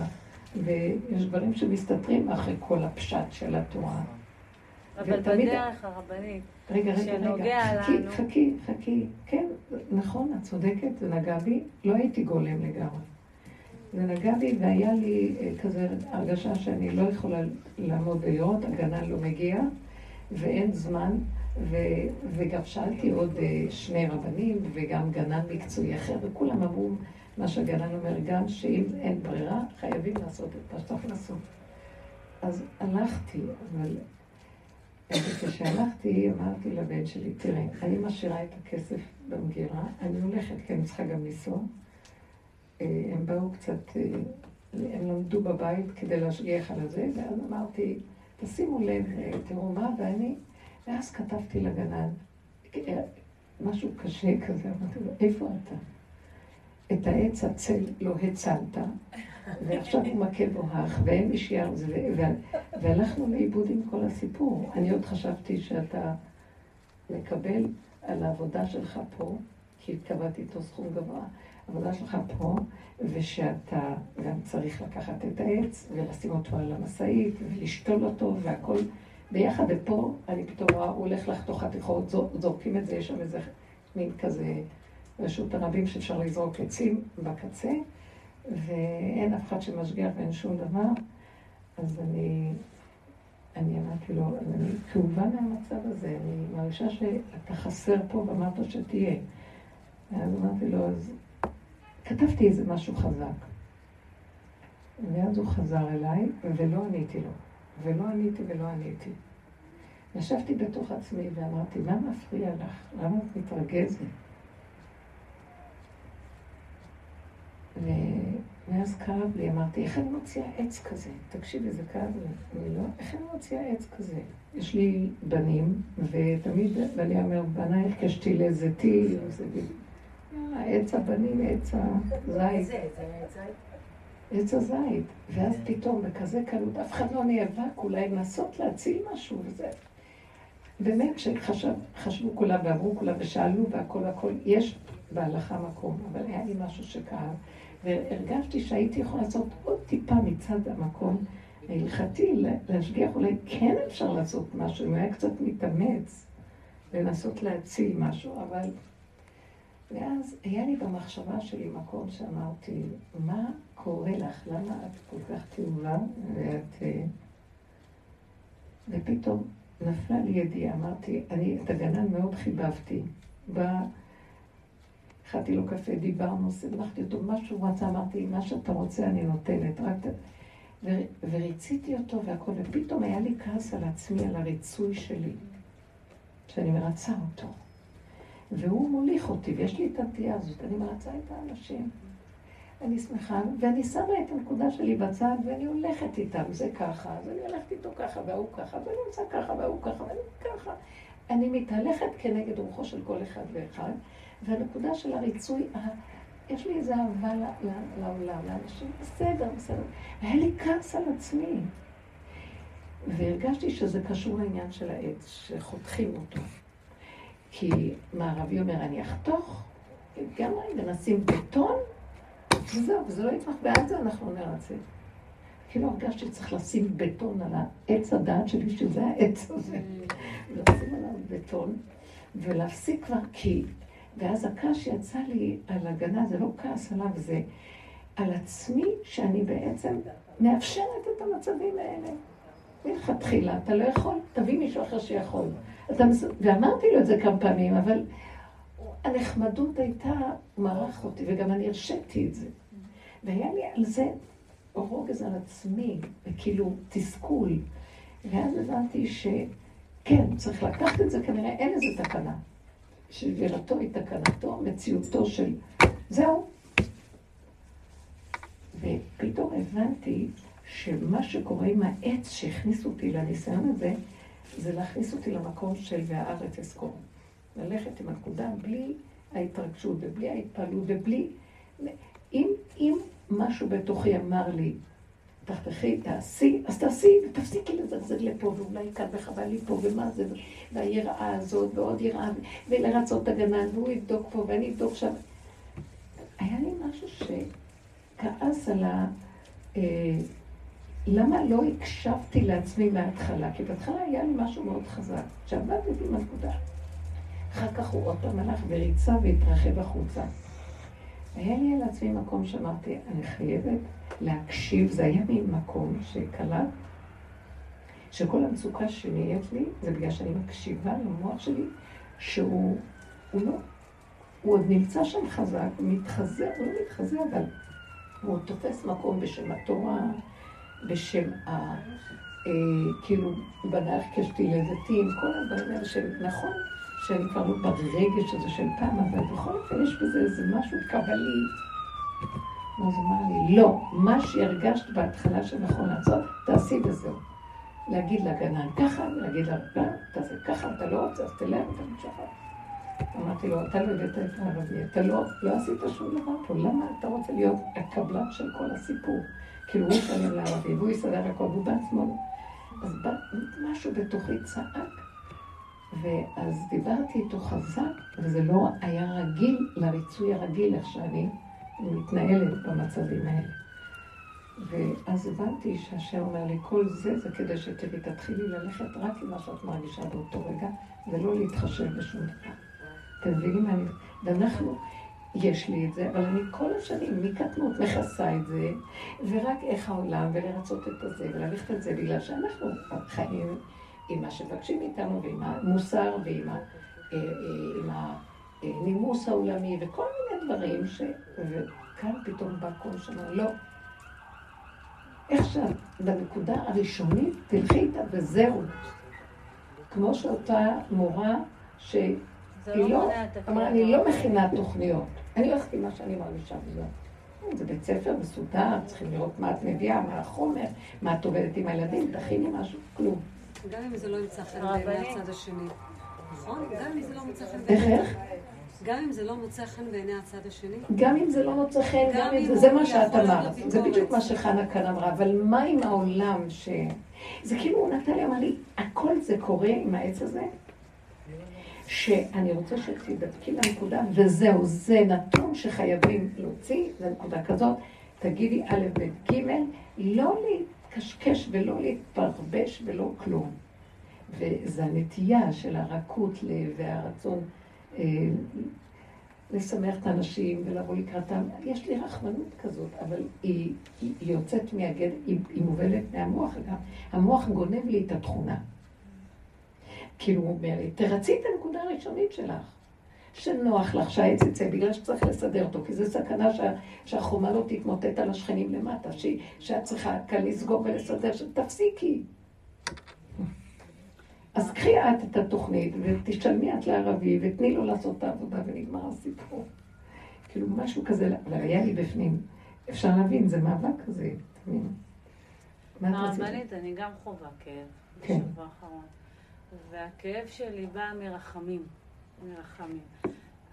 ויש דברים שמסתתרים אחרי כל הפשט של התורה. אבל בדרך הרבנית, רגע, רגע, רגע, חכי, לנו... חכי, חכי. כן, נכון, את צודקת, זה נגע בי, לא הייתי גולם לגמרי. זה נגע בי והיה לי אה, כזה הרגשה שאני לא יכולה לעמוד ולראות, הגנה לא מגיע, ואין זמן, ו, וגם שאלתי עוד אה, שני רבנים וגם גנן מקצועי אחר, וכולם אמרו, מה שהגנן אומר גם, שאם אין ברירה, חייבים לעשות את מה שצריך לעשות. אז הלכתי, אבל כשהלכתי, אמרתי לבן שלי, תראה, אני משאירה את הכסף במגירה, אני הולכת, כי אני צריכה גם לנסוע. אה, הם באו קצת, אה, הם למדו בבית כדי להשגיח על זה, ואז אמרתי, תשימו לב, אה, תראו מה, ואני, ואז כתבתי לגנן, משהו קשה כזה, אמרתי לו, איפה אתה? את העץ הצל לא הצלת, ועכשיו הוא מכה בוהך, ואין מי שיער זה, והלכנו לאיבוד עם כל הסיפור. אני עוד חשבתי שאתה מקבל על העבודה שלך פה, כי קבעתי איתו סכום גבוה, העבודה שלך פה, ושאתה גם צריך לקחת את העץ ולשים אותו על המשאית ולשתול אותו והכל ביחד, ופה אני פתאום רואה, הוא הולך לחתוך חתיכות, זורקים את זה, יש שם איזה מין כזה רשות הרבים שאפשר לזרוק עצים בקצה, ואין אף אחד שמשגיח ואין שום דבר, אז אני, אני אמרתי לו, אני כאובה מהמצב הזה, אני מרגישה שאתה חסר פה ואמרת שתהיה. ואז אמרתי לו, אז כתבתי איזה משהו חזק. ואז הוא חזר אליי, ולא עניתי לו. ולא עניתי ולא עניתי. ישבתי בתוך עצמי ואמרתי, מה מפריע לך? למה את מתרגזת? ואז כאב לי, אמרתי, איך אני מוציאה עץ כזה? תקשיבי, זה כאב לי. אני לא, איך אני מוציאה עץ כזה? יש לי בנים, ותמיד בני אומר, בנייך קשתי לזיתי, עץ הבנים, עץ הזית. עץ הזית. ואז פתאום, בכזה קלות, אף אחד לא נאבק, אולי לנסות להציל משהו, וזה. באמת, כשחשבו כולם ואמרו כולם ושאלו והכל הכל, יש בהלכה מקום, אבל היה לי משהו שכאב. והרגשתי שהייתי יכולה לעשות עוד טיפה מצד המקום ההלכתי, להשגיח אולי כן אפשר לעשות משהו, אם היה קצת מתאמץ, לנסות להציל משהו, אבל... ואז היה לי במחשבה שלי מקום שאמרתי, מה קורה לך? למה את כל כך תאובה? ואת... אה, ופתאום נפלה לי ידיעה, אמרתי, אני את הגנן מאוד חיבבתי. בא הכנתי לו קפה, דיברנו, סיבכתי אותו, מה שהוא רצה, אמרתי, מה שאתה רוצה אני נותנת, רק... ו... וריציתי אותו והכל, ופתאום היה לי כעס על עצמי, על הריצוי שלי, שאני מרצה אותו. והוא מוליך אותי, ויש לי את הנטייה הזאת, אני מרצה את האנשים. אני שמחה, ואני שמה את הנקודה שלי בצד, ואני הולכת איתם, זה ככה, אז אני הולכת איתו ככה, והוא ככה, ואני עושה ככה, והוא ככה, ואני ככה. אני מתהלכת כנגד רוחו של כל אחד ואחד, והנקודה של הריצוי, יש לי איזו אהבה לעולם, לאנשים, בסדר, בסדר. היה לי כעס על עצמי. והרגשתי שזה קשור לעניין של העץ, שחותכים אותו. כי מערבי אומר, אני אחתוך לגמרי ונשים בטון, וזהו, וזה לא יתמך, ועד זה אנחנו נרצה. כאילו הרגשתי שצריך לשים בטון על העץ הדעת שלי, שזה העץ הזה, ולשים עליו בטון, ולהפסיק כבר, כי ואז הכעס שיצא לי על הגנה, זה לא כעס עליו, זה על עצמי, שאני בעצם מאפשרת את המצבים האלה. מלכתחילה, אתה לא יכול, תביא מישהו אחר שיכול. אתה, ואמרתי לו את זה כמה פעמים, אבל הנחמדות הייתה, מרח אותי, וגם אני הרשיתי את זה. והיה לי על זה רוגז על עצמי, וכאילו תסכול. ואז הבנתי שכן, צריך לקחת את זה, כנראה אין לזה תקנה. שבירתו היא תקנתו, מציאותו של... זהו. ופתאום הבנתי שמה שקורה עם העץ שהכניס אותי לניסיון הזה, זה להכניס אותי למקום של והארץ אזכור. ללכת עם הנקודה בלי ההתרגשות ובלי ההתפעלות ובלי... אם, אם משהו בתוכי אמר לי, תחתכי, תעשי, אז תעשי, ותפסיקי לזלזל לפה, ואולי כאן וחבל לי פה, ומה זה, והיראה הזאת, ועוד יראה, ולרצות את הגנן, והוא יבדוק פה, ואני אבדוק שם. היה לי משהו שכעס על ה... אה, למה לא הקשבתי לעצמי מההתחלה? כי בהתחלה היה לי משהו מאוד חזק, שעבדתי עם הנקודה. אחר כך הוא עוד פעם הלך וריצה והתרחב החוצה. היה לי על עצמי מקום שאמרתי, אני חייבת להקשיב, זה היה מין מקום שקלט, שכל המצוקה שנהיית לי, זה בגלל שאני מקשיבה למוח שלי, שהוא הוא לא, הוא עוד נמצא שם חזק, הוא מתחזר, הוא לא מתחזר, אבל הוא תופס מקום בשם התורה, בשם ה... אה, כאילו, בדרך קשתי לזיתים, כל הדברים האלה של, נכון, שהם כבר לא ברגש הזה של פעם, אבל בכל אופן יש בזה איזה משהו קבלי. אז הוא אמר לי, לא, מה שהרגשת בהתחלה שנכון לעשות, תעשי וזהו. להגיד לגנן ככה, להגיד לגנן, תעשה ככה, אתה לא רוצה, אז תלך, אתה משחרר. אמרתי לו, אתה לא הבאת את הערבי, אתה לא, לא עשית שום דבר פה, למה אתה רוצה להיות הקבלן של כל הסיפור? כאילו הוא ישלם לערבי, והוא יסדר הכל, והוא בעצמו. אז בא משהו בתוכי צעק, ואז דיברתי איתו חזק, וזה לא היה רגיל לריצוי הרגיל, איך שאני מתנהלת במצבים האלה. ואז הבנתי שהשם אומר לי, כל זה זה כדי שתראי, תתחילי ללכת רק עם מה שאת מרגישה באותו רגע, ולא להתחשב בשום דבר. אתם מבינים מה אני... ואנחנו, יש לי את זה, אבל אני כל השנים, מקטנות, מכסה את זה, ורק איך העולם, ולרצות את הזה, וללכת את זה, בגלל שאנחנו חיים עם מה שמבקשים מאיתנו, ועם המוסר, ועם. אה, אה, הנימוס העולמי וכל מיני דברים ש... וכאן פתאום בא כל שנה, לא. איך שאת בנקודה הראשונית תלכי איתה וזהו. כמו שאותה מורה שהיא לא לא, מונע את אמרה, הכאב. אני לא מכינה תוכניות. אני הולכת עם מה שאני מרגישה וזהו. זה בית ספר מסודר, צריכים לראות מה את מביאה, מה החומר, מה את עובדת עם הילדים, תכיני משהו, כלום. גם אם זה לא ימצא חן. בעיני הצד השני. נכון? גם אם זה לא מוצא חן בעיני... איך? גם אם זה לא מוצא חן בעיני הצד השני. גם אם זה לא מוצא חן, גם אם זה, זה מה שאת אמרת. זה בדיוק מה שחנה כאן אמרה, אבל מה עם העולם ש... זה כאילו הוא נתן לי, אמר לי, הכל זה קורה עם העץ הזה, שאני רוצה שתדבקי לנקודה, וזהו, זה נתון שחייבים להוציא, זה נקודה כזאת, תגידי א', ב', ג', לא להתקשקש ולא להתפרבש ולא כלום. וזו הנטייה של הרכות והרצון אה, לשמח את האנשים ולבוא לקראתם. יש לי רחמנות כזאת, אבל היא, היא, היא יוצאת מהגד, היא, היא מובלת מהמוח גם. המוח גונב לי את התכונה. כאילו הוא אומר לי, תרצי את הנקודה הראשונית שלך. שנוח לך שהעץ יצא, בגלל שצריך לסדר אותו, כי זו סכנה שה, שהחומה לא תתמוטט על השכנים למטה, ש, שאת צריכה כאן לסגור ולסדר, שתפסיקי. אז קחי את את התוכנית ותשלמי את לערבי ותני לו לעשות את העבודה ונגמר הסיפור. כאילו משהו כזה, אבל היה לי בפנים. אפשר להבין, זה מאבק כזה. מה את? הרבנית, אני גם חווה כאב כן. והכאב שלי בא מרחמים. מרחמים.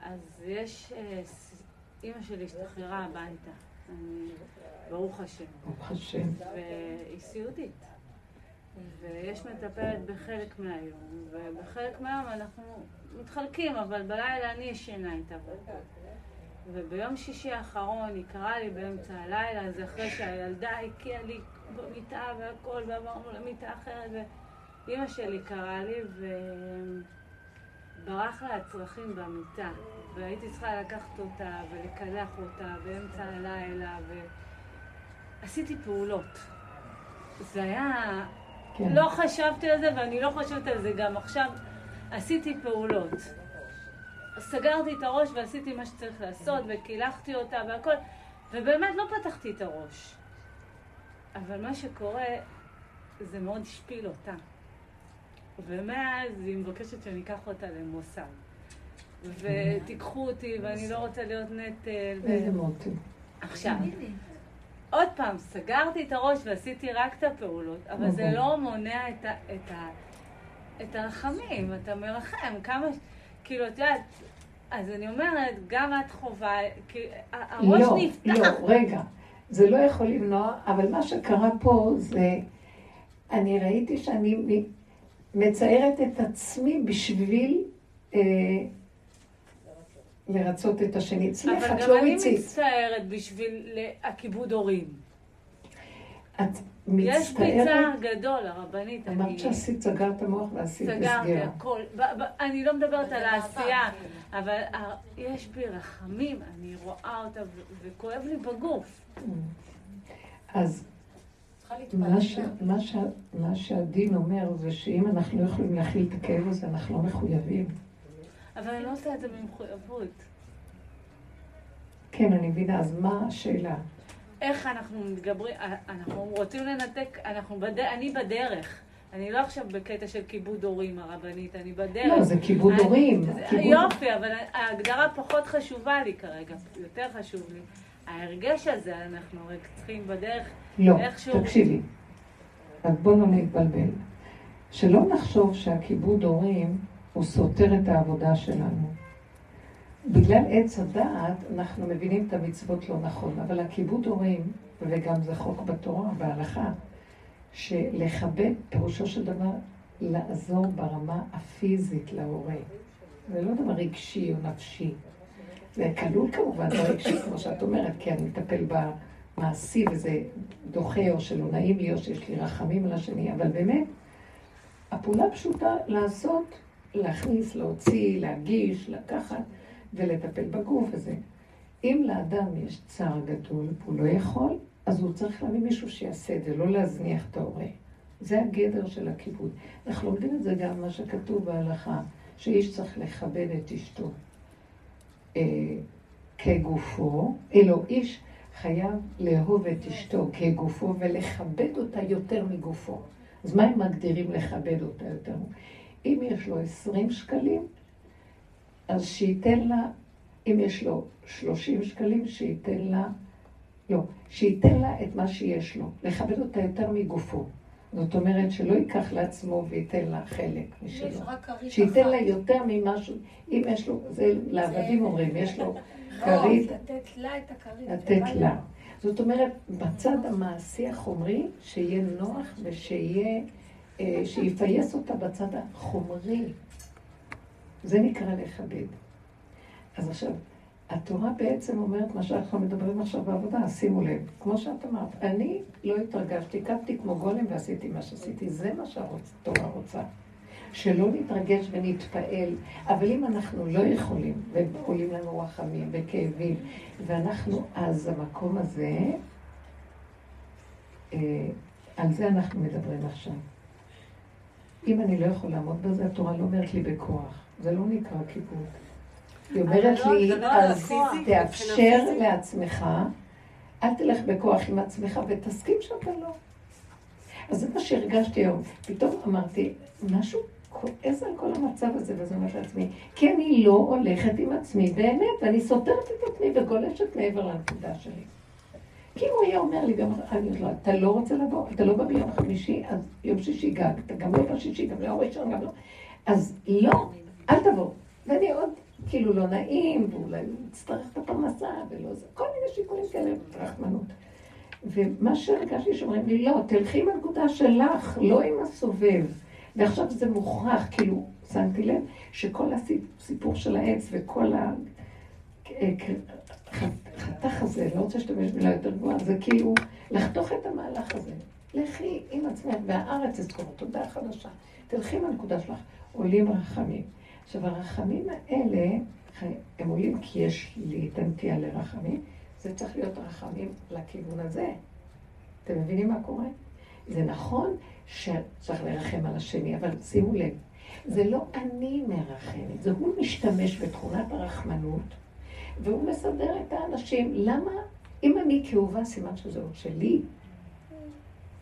אז יש... אה, אימא שלי השתחררה הביתה. אני... ברוך השם. ברוך השם. והיא סיעודית. ויש מטפלת בחלק מהיום, ובחלק מהיום אנחנו מתחלקים, אבל בלילה אני ישנה איתה. וביום שישי האחרון היא קראה לי באמצע הלילה, זה אחרי שהילדה הקיאה לי במיטה והכל, ועברנו למיטה אחרת, ואימא שלי קראה לי, וברח לה הצרכים במיטה, והייתי צריכה לקחת אותה ולקלח אותה באמצע הלילה, ועשיתי פעולות. זה היה... כן. לא חשבתי על זה, ואני לא חושבת על זה גם עכשיו. עשיתי פעולות. סגרתי את הראש ועשיתי מה שצריך לעשות, וקילחתי אותה והכל, ובאמת לא פתחתי את הראש. אבל מה שקורה, זה מאוד השפיל אותה. ומאז היא מבקשת שאני אקח אותה למוסד. ותיקחו אותי, ואני לא רוצה להיות נטל. ו- איזה מוטי. עכשיו, עוד פעם, סגרתי את הראש ועשיתי רק את הפעולות, אבל זה אוקיי. לא מונע את, ה, את, ה, את הרחמים, אתה מרחם, כמה, ש- כאילו, את יודעת, אז אני אומרת, גם את חובה, כי הראש לא, נפתח. לא, רגע. זה לא יכול למנוע, אבל מה שקרה פה זה, אני ראיתי שאני מציירת את עצמי בשביל אה, לרצות את השני. אצלך אבל את גם לא אני ריצית. מצטערת בשביל הכיבוד הורים. את יש פיצה מצטערת. גדול, הרבנית, אני אמרת שעשית, סגרת מוח ועשית סגרתי סגירה. הכל. ב- ב- אני לא מדברת על בעבר, העשייה, כאילו. אבל ה- יש בי רחמים, אני רואה אותה ו- וכואב לי בגוף. אז. מה, ש, שהדין אומר זה שאם אנחנו לא יכולים להכיל את הכאב הזה, אנחנו לא מחויבים. אבל אני לא עושה את זה במחויבות. כן, אני מבינה, אז מה השאלה? איך אנחנו מתגברים, אנחנו רוצים לנתק, אנחנו בד... אני בדרך. אני לא עכשיו בקטע של כיבוד הורים הרבנית, אני בדרך. לא, זה כיבוד אני- הורים. זה- כיבוד- יופי, אבל ההגדרה פחות חשובה לי כרגע, יותר חשוב לי. ההרגש הזה, אנחנו רק צריכים בדרך, לא, איכשהו- תקשיבי. אז בוא לא נתבלבל. שלא נחשוב שהכיבוד הורים הוא סותר את העבודה שלנו. בגלל עץ הדעת, אנחנו מבינים את המצוות לא נכון, אבל הכיבוד הורים, וגם זה חוק בתורה, בהלכה, שלכבד, פירושו של דבר, לעזור ברמה הפיזית להורה. זה לא דבר רגשי או נפשי. זה כלול כמובן ברגשי, כמו שאת אומרת, כי אני מטפל במעשי וזה דוחה, או שלא נעים לי, או שיש לי רחמים על השני, אבל באמת, הפעולה פשוטה לעשות, להכניס, להוציא, להגיש, לקחת ולטפל בגוף הזה. אם לאדם יש צער גדול והוא לא יכול, אז הוא צריך להביא מישהו שיעשה את זה, לא להזניח את ההורה. זה הגדר של הכיבוד. אנחנו לומדים את זה גם מה שכתוב בהלכה, שאיש צריך לכבד את אשתו. אה, כגופו, אלו איש חייב לאהוב את אשתו כגופו ולכבד אותה יותר מגופו. אז מה הם מגדירים לכבד אותה יותר? אם יש לו 20 שקלים, אז שייתן לה, אם יש לו 30 שקלים, שייתן לה, לא, שייתן לה את מה שיש לו, לכבד אותה יותר מגופו. זאת אומרת שלא ייקח לעצמו וייתן לה חלק משלו. שייתן לה יותר ממשהו, אם יש לו, זה לעבדים אומרים, יש לו כרית. לתת לה את הכרית. לתת לה. זאת אומרת, בצד המעשי החומרי, שיהיה נוח ושיהיה, אה, שיפייס אותה בצד החומרי. זה נקרא לכבד. אז עכשיו, התורה בעצם אומרת מה שאנחנו מדברים עכשיו בעבודה, שימו לב, כמו שאת אמרת, אני לא התרגשתי, קמתי כמו גולם ועשיתי מה שעשיתי, זה מה שהתורה רוצה. שלא נתרגש ונתפעל, אבל אם אנחנו לא יכולים, ועולים לנו רחמים וכאבים, ואנחנו אז המקום הזה, אה, על זה אנחנו מדברים עכשיו. אם אני לא יכול לעמוד בזה, התורה לא אומרת לי בכוח. זה לא נקרא כיבוד. היא אומרת לא- לי, לא אז תאפשר לעצמך, אל תלך בכוח עם עצמך ותסכים שאתה לא. אז זה מה שהרגשתי היום. פתאום אמרתי, משהו כועס על כל המצב הזה, וזה אומר לעצמי, כי אני לא הולכת עם עצמי באמת, ואני סותרת את עצמי וגולשת מעבר לנקודה שלי. כי הוא היה אומר לי, גם אני אומרת לו, אתה לא רוצה לבוא, אתה לא בא ביום חמישי, אז יום שישי גג, אתה גם לא בשישי, גם לא ראשון, גם לא. אז לא, אל תבוא. ואני עוד כאילו לא נעים, ואולי יצטרך את הפרנסה, ולא זה, כל מיני שיקולים כאלה, רחמנות. ומה שהרגשתי שאומרים לי, לא, תלכי עם הנקודה שלך, לא עם הסובב. ועכשיו זה מוכרח, כאילו, שמתי לב שכל הסיפור של העץ וכל החתך הזה, לא רוצה להשתמש במילה יותר גבוהה, זה כאילו לחתוך את המהלך הזה. לכי עם עצמך, והארץ תזכור, תודה חדשה. תלכי עם הנקודה שלך, עולים רחמים. עכשיו, הרחמים האלה, הם עולים כי יש לי את הנטייה לרחמים, זה צריך להיות רחמים לכיוון הזה. אתם מבינים מה קורה? זה נכון שצריך לרחם על השני, אבל שימו לב, זה לא אני מרחמת, זה הוא משתמש בתכונת הרחמנות, והוא מסדר את האנשים. למה? אם אני כאובה, סימן שזה עוד שלי.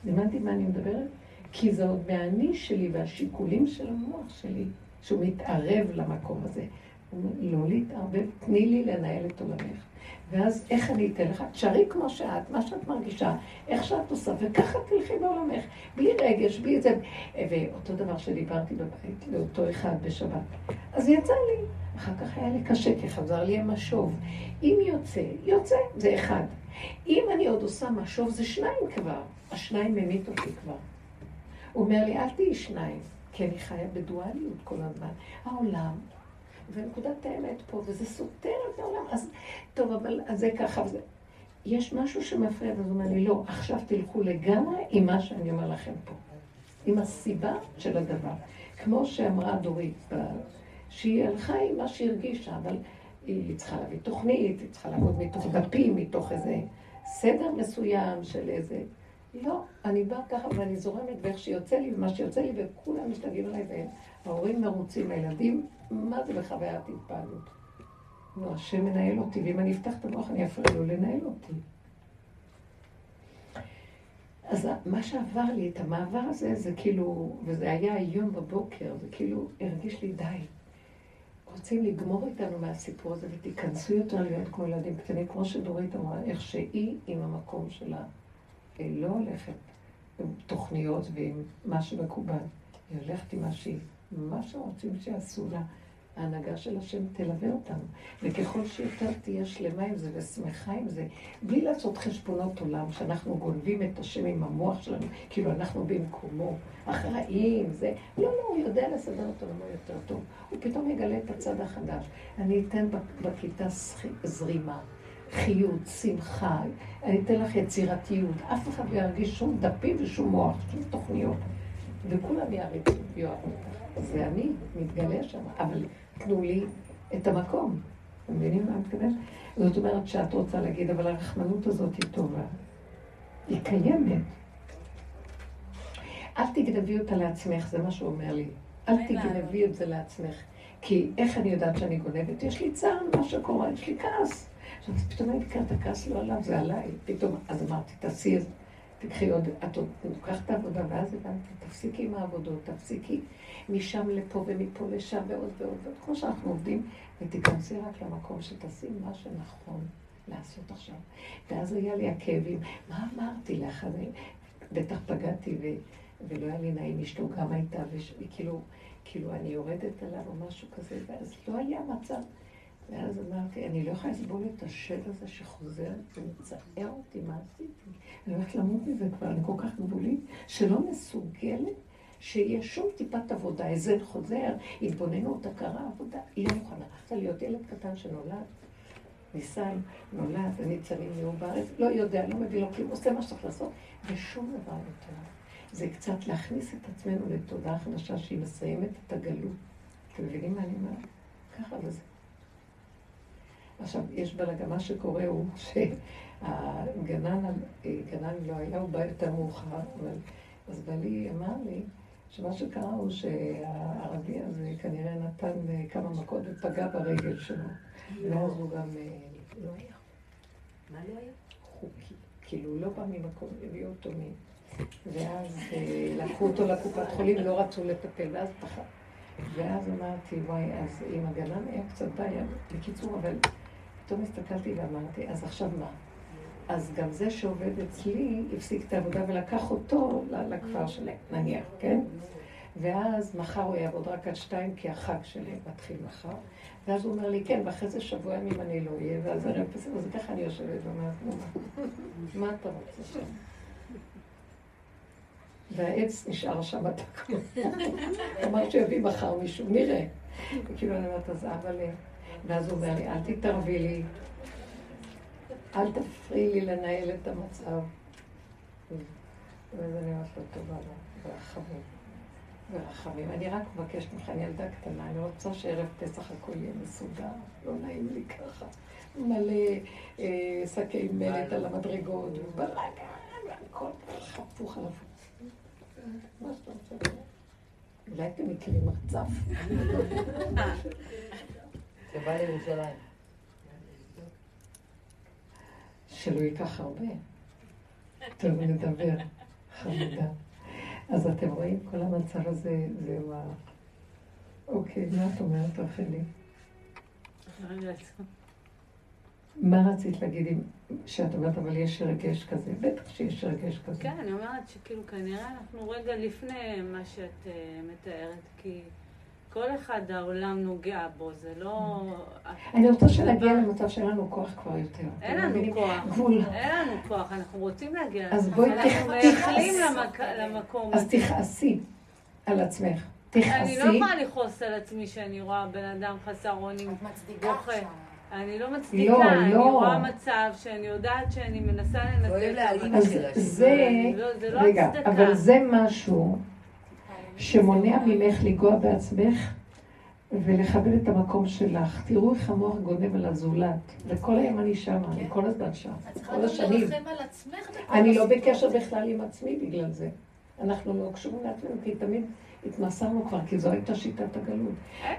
הבנתי מה אני מדברת? כי זה עוד מהאני שלי והשיקולים של המוח שלי, שהוא מתערב למקום הזה. לא להתערבב, תני לי לנהל את עולמך. ואז איך אני אתן לך? תשארי כמו שאת, מה שאת מרגישה, איך שאת עושה, וככה תלכי בעולמך, בלי רגש, בלי זה. ואותו דבר שדיברתי בבית לאותו אחד בשבת. אז יצא לי, אחר כך היה לי קשה, כי חזר לי המשוב. אם יוצא, יוצא, זה אחד. אם אני עוד עושה משוב, זה שניים כבר. השניים ממית אותי כבר. הוא אומר לי, אל תהיי שניים, כי אני חיה בדואליות כל הזמן. העולם ונקודת האמת פה, וזה סותר את העולם. אז טוב, אבל אז זה ככה וזה. יש משהו שמפריע, ואז הוא אומר לי, לא, עכשיו תלכו לגמרי עם מה שאני אומר לכם פה. עם הסיבה של הדבר. כמו שאמרה דורית, שהיא הלכה עם מה שהיא הרגישה, אבל היא צריכה להביא תוכנית, היא צריכה לעבוד מתוך דפים, מתוך איזה סדר מסוים של איזה... לא, אני באה ככה ואני זורמת באיך שיוצא לי ומה שיוצא לי, וכולם משתגעים עליי, וההורים מרוצים, הילדים מה זה בחוויית התפעלות? נו, השם מנהל אותי, ואם אני אפתח את המוח אני אפריע לו לנהל אותי. אז מה שעבר לי, את המעבר הזה, זה כאילו, וזה היה היום בבוקר, זה כאילו הרגיש לי די. רוצים לגמור איתנו מהסיפור הזה ותיכנסו יותר להיות כמו ילדים קטנים, כמו שדורית אמרה, איך שהיא עם המקום שלה לא הולכת עם תוכניות ועם מה שמקובל, היא הולכת עם מה שהיא, מה שרוצים שיעשו לה. ההנהגה של השם תלווה אותנו. וככל שיותר תהיה שלמה עם זה ושמחה עם זה, בלי לעשות חשבונות עולם, שאנחנו גונבים את השם עם המוח שלנו, כאילו אנחנו במקומו, אחראים, זה... לא, לא, הוא יודע לסדר את עולמו יותר טוב. הוא פתאום יגלה את הצד החדש. אני אתן בכיתה זרימה. חיות, שמחה, אני אתן לך יצירתיות. אף אחד לא ירגיש שום דפים ושום מוח, שום תוכניות. וכולם יעריצו ויאהבו אותך. זה אני, מתגלה שם. אבל תנו לי את המקום. אתם מבינים מה אני מתכוונת? זאת אומרת שאת רוצה להגיד, אבל הרחמנות הזאת היא טובה. היא קיימת. אל תגנבי אותה לעצמך, זה מה שהוא אומר לי. אל תגנבי את זה לעצמך. כי איך אני יודעת שאני גונבת? יש לי צער ממה שקורה, יש לי כעס. פתאום אני נתקעת, הכעס לא עליו, זה עליי. פתאום, אז אמרתי, תעשי את זה. תקחי עוד, את עוד לוקחת את העבודה, ואז הבנתי, תפסיקי עם העבודות, תפסיקי משם לפה ומפה לשם ועוד ועוד ועוד, כמו שאנחנו עובדים, ותיכנסי רק למקום שתעשי מה שנכון לעשות עכשיו. ואז היה לי הכאבים, מה אמרתי לך? בטח פגעתי ו... ולא היה לי נעים, אשתו גם הייתה, וכאילו, כאילו אני יורדת עליו או משהו כזה, ואז לא היה מצב. ואז אמרתי, אני לא יכולה לסבול את השד הזה שחוזר ומצער אותי, מה עשיתי? אני הולכת למות מזה כבר, אני כל כך גבולית, שלא מסוגלת שיהיה שום טיפת עבודה, איזה חוזר, התבוננות, הכרה, עבודה, היא לא מוכנה. רצה להיות ילד קטן שנולד, ניסן, נולד, הניצנים נהיו בארץ, לא יודע, לא מביא לו כלום, עושה מה שצריך לעשות, ושום דבר יותר. זה קצת להכניס את עצמנו לתודעה חדשה שהיא מסיימת את הגלות. אתם מבינים מה אני אומרת? ככה וזה. עכשיו, יש בלגן, מה שקורה הוא שהגנן, גנן לא היה, הוא בא יותר מאוחר, אבל אז בעלי אמר לי שמה שקרה הוא שהערבי הזה כנראה נתן כמה מכות ופגע ברגל שלו. ואז הוא גם לא היה. מה לא היה? חוקי. כאילו, לא בא ממקום, הביאו אותו מ... ואז לקחו אותו לקופת חולים, לא רצו לטפל, ואז פחד. ואז אמרתי, וואי, אז עם הגנן היה קצת בעיה. בקיצור, אבל פתאום הסתכלתי ואמרתי, אז עכשיו מה? אז גם זה שעובד אצלי, הפסיק את העבודה ולקח אותו לכפר שלהם, נניח, כן? ואז מחר הוא יעבוד רק עד שתיים, כי החג שלי מתחיל מחר. ואז הוא אומר לי, כן, ואחרי זה שבוע ימים אני לא אהיה, ואז ערב פסח, אז ככה אני יושבת ואומרת, נו, מה אתה רוצה שם? והעץ נשאר שם תקוע. אמרת שיביא מחר מישהו, נראה. כאילו אני אומרת, אז אבל... ואז הוא אומר לי, אל תתערבי לי, אל תפריעי לי לנהל את המצב. אני אומרת לו, טובה לו, ברחמים. ברחמים. אני רק מבקשת ממך, אני ילדה קטנה, אני רוצה שערב פסח הכל יהיה מסודר, לא נעים לי ככה. מלא אה, שקי מלט על המדרגות, ובלאגן, והכל חפוך על הפוך. מה שאתה רוצה. אולי אתם מכירים מרצף. שבא לירושלים. שלא ייקח הרבה. טוב, נדבר, חמודה. אז אתם רואים, כל המצב הזה, זה מה... אוקיי, מה את אומרת, רחלי? מה רצית להגיד עם... שאת אומרת, אבל יש רגש כזה? בטח שיש רגש כזה. כן, אני אומרת שכאילו כנראה אנחנו רגע לפני מה שאת uh, מתארת, כי כל אחד העולם נוגע בו, זה לא... אני רוצה שנגיע למצב שאין לנו כוח כבר יותר. אין לנו כוח. גבול. אין לנו כוח, אנחנו רוצים להגיע. אז בואי אנחנו מייחלים למקום אז תכעסי על עצמך. תכעסי. אני לא יכולה לכעוס על עצמי שאני רואה בן אדם חסר אונים בוכה. אני לא מצדיקה, לא, אני לא. רואה מצב שאני יודעת שאני מנסה לנצל את אז שלה, זה, לא- זה לא רגע, הצדקה. אבל זה משהו שמונע ממך לנגוע בעצמך ולכבד את המקום שלך. תראו איך המוח גונב על הזולת, וכל היום אני שמה, אני כל הזמן שם, את צריכה כל השנים. לרחם על עצמך בכל אני לא. בקשר בכלל עם עצמי בגלל זה. אנחנו לא קשורים לעצמנו, כי תמיד התמסרנו כבר, כי זו הייתה שיטת הגלות.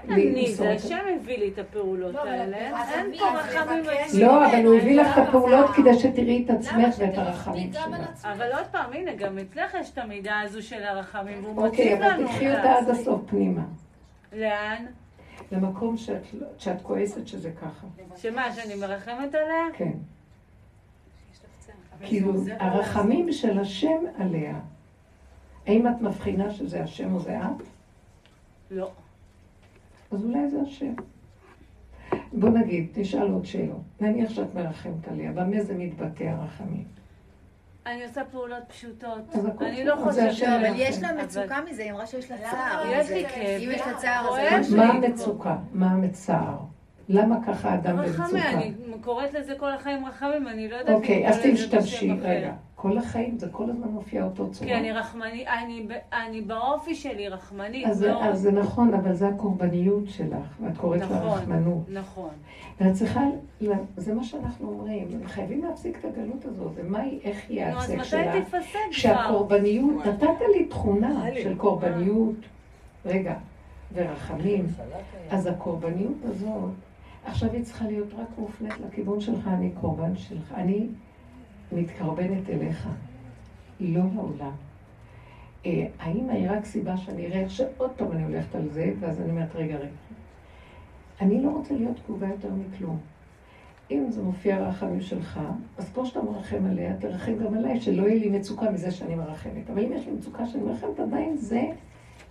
אני, למסור זה השם הביא לי את הפעולות לא, אבל האלה, אין אני- פה רחמים. לא, אבל הוא הביא לך את הפעולות? כדי שתראי את עצמך ואת הרחמים שלך. אבל עוד פעם, הנה, גם אצלך יש את המידה הזו של הרחמים, והוא אוקיי, מציב אבל לנו תקחי אותה עד. הסוף פנימה. לאן? למקום שאת לא- שאת כועסת שזה ככה. שמה, שאני מרחמת עליה? כן. כאילו, הרחמים של השם עליה. האם את מבחינה שזה השם או זה את? לא. אז אולי זה השם. בוא נגיד, תשאל עוד שאלות. נניח שאת מרחמת עליה, במה זה מתבטא הרחמים? אני עושה פעולות פשוטות. אני לא חושבת... לא, אבל. יש לה מצוקה מזה, היא אמרה שיש לה צער. יש. לי כאב. אם יש לה צער, אז. מה המצוקה? מה המצער? למה ככה רחמי, במצוקה? אני קוראת לזה כל החיים רחמים, אני לא יודעת אוקיי, אז תשתמשי. רגע. כל החיים זה כל הזמן מופיע אותו צורה. כי אני רחמני, אני, אני באופי שלי רחמנית, אז, לא... אז זה נכון, אבל זה הקורבניות שלך, ואת קוראת לה נכון, רחמנות. נכון. ואת צריכה, זה מה שאנחנו אומרים, חייבים להפסיק את הגלות הזאת, ומה היא, איך יהיה נו, אז ההפסק מתי שלה? תפסק כבר? שהקורבניות, נתת לי תכונה של קורבניות. רגע, ורחמים. אז הקורבניות הזאת, עכשיו היא צריכה להיות רק מופנית לכיוון שלך, אני קורבן שלך. אני מתקרבנת אליך, לא לעולם. אה, האם היא רק סיבה שאני אראה איך שעוד פעם אני הולכת על זה, ואז אני אומרת, רגע, רגע. אני לא רוצה להיות תגובה יותר מכלום. אם זה מופיע רחמים שלך, אז פה שאתה מרחם עליה, תרחם גם עליי, שלא יהיה לי מצוקה מזה שאני מרחמת. אבל אם יש לי מצוקה שאני מרחמת, עדיין זה,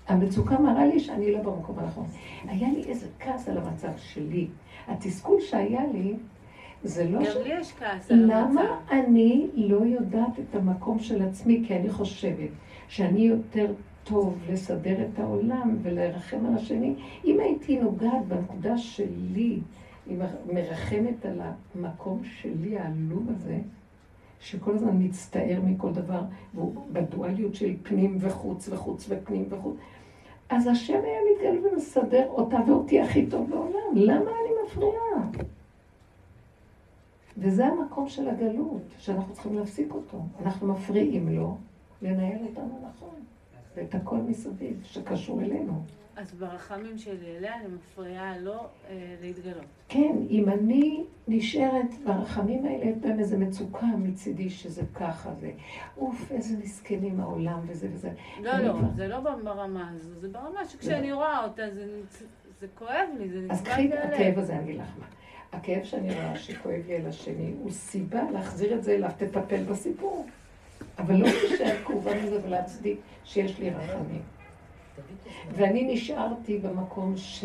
המצוקה מראה לי שאני לא במקום הנכון. היה לי איזה כעס על המצב שלי. התסכול שהיה לי, זה לא גם ש... לי יש כעס על המצב. למה אני לא יודעת את המקום של עצמי? כי אני חושבת שאני יותר טוב לסדר את העולם ולרחם על השני. אם הייתי נוגעת בנקודה שלי, היא מרחמת על המקום שלי, העלוב הזה, שכל הזמן מצטער מכל דבר, והוא בדואליות של פנים וחוץ וחוץ ופנים וחוץ, אז השם היה מתגלה ומסדר אותה ואותי הכי טוב בעולם. למה אני מפריעה? וזה המקום של הגלות, שאנחנו צריכים להפסיק אותו. אנחנו מפריעים לו לנהל אותנו נכון, ואת הכל מסביב, שקשור אלינו. אז ברחמים שלי אליה אני מפריעה לו אה, להתגלות. כן, אם אני נשארת ברחמים האלה, יש בהם איזו מצוקה מצידי שזה ככה, זה אוף, איזה מסכנים העולם וזה וזה. לא, לא, כבר- זה לא ברמה הזו, זה ברמה שכשאני רואה אותה זה זה כואב לי, זה אז נצבע קחי לי את הלב. הכאב הזה, אני אגיד לך מה. הכאב שאני רואה שכואב לי על השני, הוא סיבה להחזיר את זה אליו, תטפל בסיפור. אבל לא להישאר כאובה מזה ולהצדיק שיש לי רחמים. ואני נשארתי במקום ש...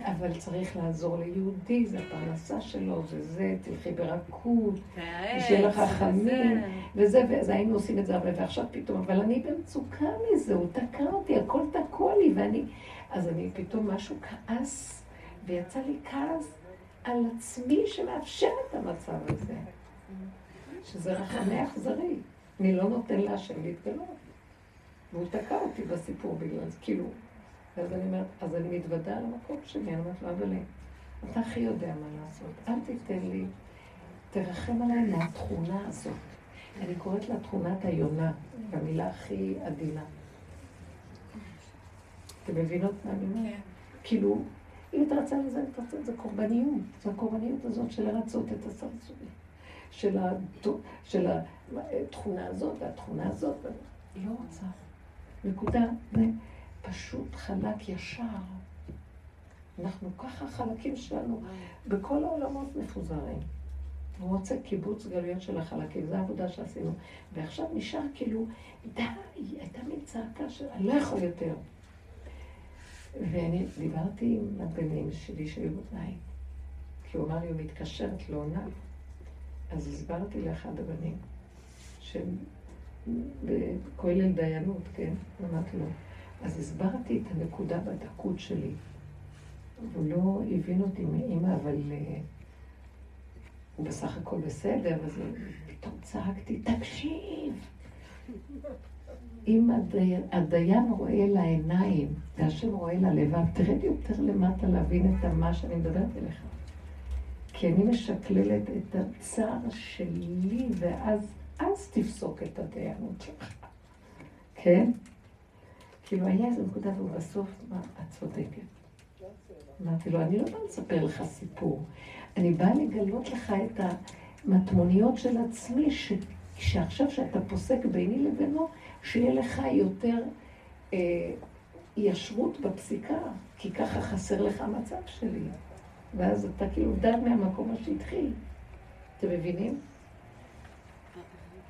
אבל צריך לעזור ליהודי, זה הפרנסה שלו, זה זה, תלכי ברכות, והעץ, שיהיה לך. חכמים, וזה, וזה היינו עושים את זה הרבה, ועכשיו פתאום, אבל אני במצוקה מזה, הוא תקע אותי, הכל תקוע לי, ואני... אז אני פתאום משהו כעס, ויצא לי כעס על עצמי שמאפשר את המצב הזה, שזה רחמי אכזרי. אני לא נותן להשם להתגלות. והוא תקע אותי בסיפור בגלל זה, כאילו. ואז אני אומרת, אז אני מתוודה על המקום שלי, אני אומרת לו, אבל אתה הכי יודע מה לעשות, אל תיתן לי, תרחם עליי מהתכונה הזאת. אני קוראת לה תכונת היונה, במילה הכי עדינה. אתם מבינות מה אני אומרת? כן. כאילו, אם אתה רצה לזה, אתה רוצה את זה קורבניות. זו הקורבניות הזאת של לרצות את הסרסורים. של, הת... של התכונה הזאת והתכונה הזאת. היא לא רוצה. נקודה. זה פשוט חלק ישר. אנחנו ככה חלקים שלנו בכל העולמות מפוזרים. הוא רוצה קיבוץ גלויות של החלקים, זו העבודה שעשינו. ועכשיו נשאר כאילו, די, הייתה מין צעקה של, אני לא יכול יותר. ואני דיברתי עם הבנים שלי שהיו בבית, כי הוא אמר לי, הוא מתקשר, את לא עונה. אז הסברתי לאחד הבנים, שהם בכולל דיינות, כן? אמרתי לו. אז הסברתי את הנקודה בדקות שלי. הוא לא הבין אותי מאימא, אבל אה, הוא בסך הכל בסדר, אז פתאום צעקתי, תקשיב! אם הדי... הדיין רואה לעיניים, והשם רואה ללבב, תרד יותר למטה להבין את מה שאני מדברת אליך. כי אני משקללת את הצער שלי, ואז אז תפסוק את הדיינות שלך. כן? כאילו היה איזו נקודה, והוא בסוף, מה, את צודקת. אמרתי לו, אני לא באה לספר לך סיפור, אני באה לגלות לך את המטמוניות של עצמי. שעכשיו שאתה פוסק ביני לבינו, שיהיה לך יותר אה, ישרות בפסיקה, כי ככה חסר לך המצב שלי. ואז אתה כאילו דן מהמקום שהתחיל. אתם מבינים?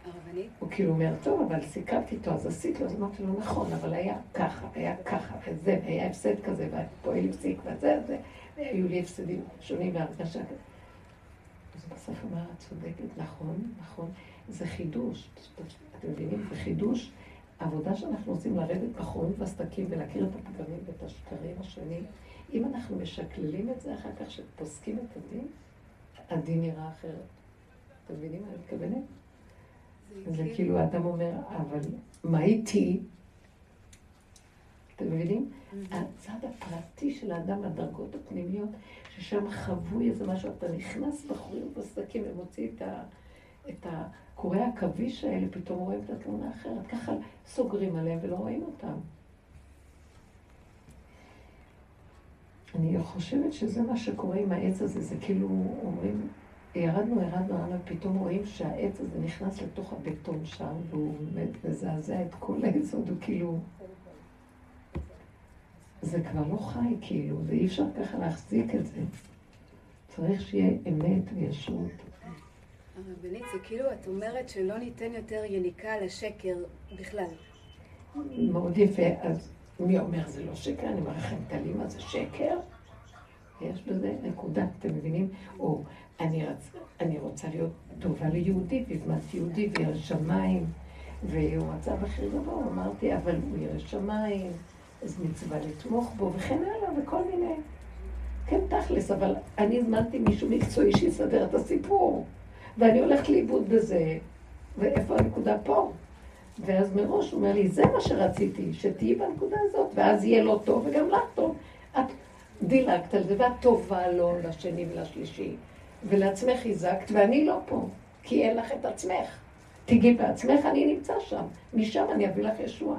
הרבנית? הוא כאילו אומר, טוב, אבל סיכמתי איתו, אז עשית לו, אז אמרתי לו, נכון, אבל היה ככה, היה ככה, וזה, והיה הפסד כזה, והפועל הפסיק, וזה, זה, והיו לי הפסדים שונים והרגשה כזאת. אז בסוף אמר, את צודקת, נכון, נכון, זה חידוש. אתם מבינים? זה חידוש. העבודה שאנחנו עושים לרדת בחורים והסדקים ולהכיר את הפגמים ואת השקרים השונים, אם אנחנו משקללים את זה אחר כך, שפוסקים את הדין, הדין נראה אחרת. אתם מבינים מה אני מתכוונת? זה כאילו האדם אומר, אבל מה איתי? אתם מבינים? הצד הפרטי של האדם, הדרגות הפנימיות, ששם חבוי איזה משהו, אתה נכנס בחורים ובסדקים ומוציא את, ה, את הקורי עכביש האלה, פתאום רואים את התמונה האחרת. ככה סוגרים עליהם ולא רואים אותם. אני חושבת שזה מה שקורה עם העץ הזה, זה כאילו אומרים, ירדנו, ירדנו, ירדנו, פתאום רואים שהעץ הזה נכנס לתוך הבטון שם, והוא מזעזע את כל העץ, הוא כאילו... זה כבר לא חי, כאילו, זה אי אפשר ככה להחזיק את זה. צריך שיהיה אמת וישרות. הרבנית, זה כאילו את אומרת שלא ניתן יותר יניקה לשקר בכלל. מאוד יפה, אז מי אומר זה לא שקר? אני אומר לכם, תלי מה זה שקר? יש בזה נקודה, אתם מבינים? או אני, רצ... אני רוצה להיות טובה ליהודי, והזמנתי יהודי וירא שמיים, והוא רצה בכיר גבוה, אמרתי, אבל הוא ירא שמיים, אז מצווה לתמוך בו, וכן הלאה, וכל מיני. כן, תכלס, אבל אני הזמנתי מישהו מקצועי שיסדר את הסיפור, ואני הולכת לאיבוד בזה, ואיפה הנקודה פה? ואז מראש הוא אומר לי, זה מה שרציתי, שתהיי בנקודה הזאת, ואז יהיה לו טוב וגם לך טוב. את דילגת על זה, ואת טובה לו לשני ולשלישי, ולעצמך חיזקת, ואני לא פה, כי אין לך את עצמך. תגיעי בעצמך, אני נמצא שם. משם אני אביא לך ישועה.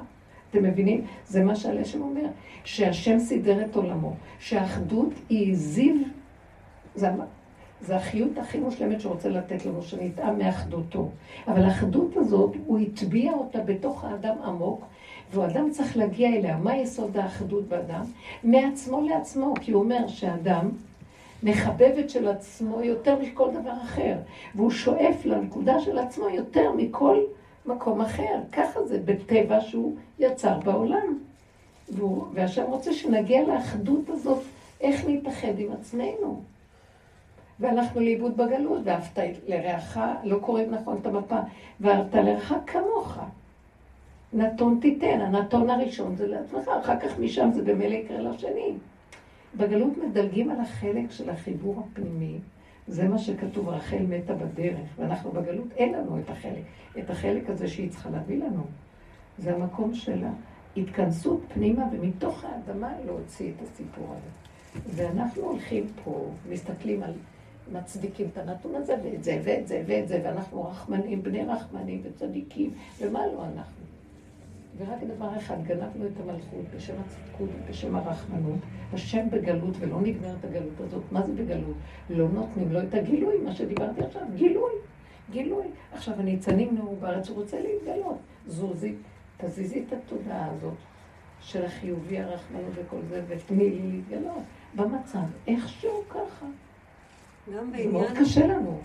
אתם מבינים? זה מה שהלשם אומר, שהשם סידר את עולמו, שהאחדות היא זיו, זה, זה החיות הכי מושלמת שרוצה לתת לנו, שנטעם מאחדותו. אבל האחדות הזאת, הוא הטביע אותה בתוך האדם עמוק, והאדם צריך להגיע אליה. מה יסוד האחדות באדם? מעצמו לעצמו, כי הוא אומר שאדם מחבב את של עצמו יותר מכל דבר אחר, והוא שואף לנקודה של עצמו יותר מכל מקום אחר. ככה זה בטבע שהוא יצר בעולם. והשם רוצה שנגיע לאחדות הזאת, איך להתאחד עם עצמנו. והלכנו לאיבוד בגלות, ואהבת לרעך, לא קוראים נכון את המפה, ואהבת לרעך כמוך. נתון תיתן, הנתון הראשון זה לעצמך, אחר כך משם זה במילא יקרה לשני. בגלות מדלגים על החלק של החיבור הפנימי, זה מה שכתוב, רחל מתה בדרך, ואנחנו בגלות, אין לנו את החלק, את החלק הזה שהיא צריכה להביא לנו. זה המקום של ההתכנסות פנימה, ומתוך האדמה להוציא את הסיפור הזה. ואנחנו הולכים פה, מסתכלים על, מצדיקים את הנתון הזה, ואת זה, ואת זה, ואת זה, ואנחנו רחמנים, בני רחמנים וצדיקים, ומה לא אנחנו? ורק דבר אחד, גנבנו את המלכות בשם הצדקות ובשם הרחמנות. השם בגלות ולא נגמרת הגלות הזאת. מה זה בגלות? לא נותנים לו את הגילוי, מה שדיברתי עכשיו, גילוי, גילוי. עכשיו הניצנים נאו בארץ, הוא רוצה להתגלות. זוזי, תזיזי את התודעה הזאת של החיובי, הרחמנות וכל זה, ותני לי להתגלות. במצב, איכשהו ככה. גם זה מאוד בעניין, קשה לנו.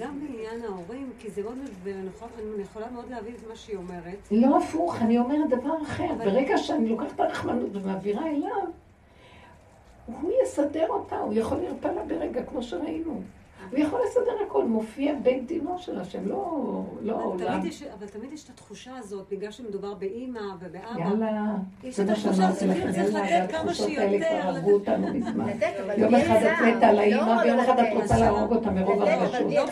גם בעניין ההורים, כי זה מאוד, ואני יכולה מאוד להבין את מה שהיא אומרת. לא הפוך, אני אומרת דבר אחר. ברגע שאני לוקחת את הרחמנות ומעבירה אליו, הוא יסדר אותה, הוא יכול לרפא לה ברגע, כמו שראינו. הוא יכול לסדר הכל, מופיע בית דינו של השם, לא, לא העולם. אבל תמיד יש את התחושה הזאת, בגלל שמדובר באימא ובאבא. יאללה, יש זה את מה התחושה שאמרתי לכם, צריך יאללה, לתת כמה והתחושות האלה שיותר, כבר הרגו אותנו מזמן. יום אחד את. מתה על לא האימא, ויום אחד את. רוצה להרוג אותה מרוב הרגשות. לא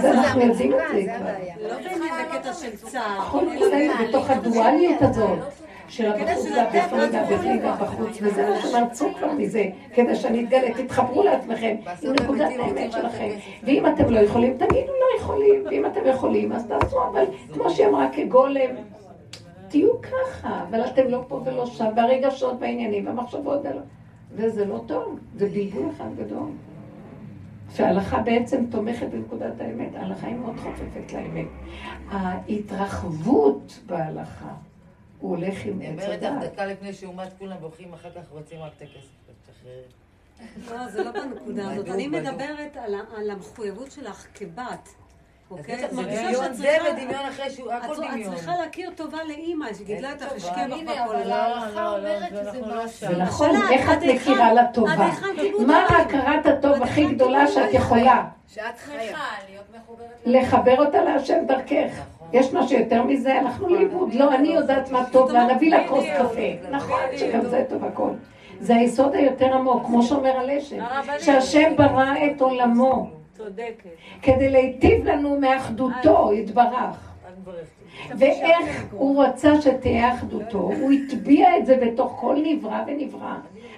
זה לא- אנחנו יודעים את זה זה כבר. לא בקטע של צער. הכל אצלנו בתוך הדואליות הזאת. של הבחוץ והבפנים והבפנים. והבחוץ, וזה מה שמרצו כבר מזה, כדי שאני אתגלה, תתחברו לעצמכם עם נקודת האמת שלכם. ואם אתם לא יכולים, תגידו לא יכולים, ואם אתם יכולים, אז תעשו, אבל כמו שהיא אמרה, כגולם, תהיו ככה, אבל אתם לא פה ולא שם, והרגשות והעניינים והמחשבות, וזה לא טוב, זה בלבול אחד גדול. שההלכה בעצם תומכת בנקודת האמת, ההלכה היא מאוד חופפת לאמת. ההתרחבות בהלכה, הוא הולך עם היא עץ אומרת לך. דקה לפני שאומת כולם בוכים, אחר כך רוצים רק את הכסף. תשחררי. לא, זה לא בנקודה הזאת. אני. מדברת על המחויבות שלך כבת. אוקיי? את זה מרגישה דמיון, שאת זה צריכה... ודמיון אחרי שהוא, הכל את- את דמיון. צריכה להכיר טובה לאימא שגידלה טובה. השקיעה בך בכל אבל זה. ההלכה אומרת זה שזה אנחנו משהו. שם. זה נכון, איך את מכירה לטובה? מה? הכרת הטוב הכי גדולה שאת? יכולה? שאת חיה. שמחה להיות מחוברת לחבר אותה להשם דרכך. נכון. יש משהו יותר מזה? הלכנו לאיבוד. לא, אני יודעת מה טוב לה, נביא לה כוס. קפה. נכון, שגם זה טוב הכל. זה היסוד היותר עמוק, כמו שאומר הלשם. שהשם ברא את עולמו צודקת. כדי להיטיב לנו מאחדותו, יתברך. את מברכת. ואיך הוא רצה שתהיה אחדותו, הוא הטביע את זה בתוך כל נברא ונברא,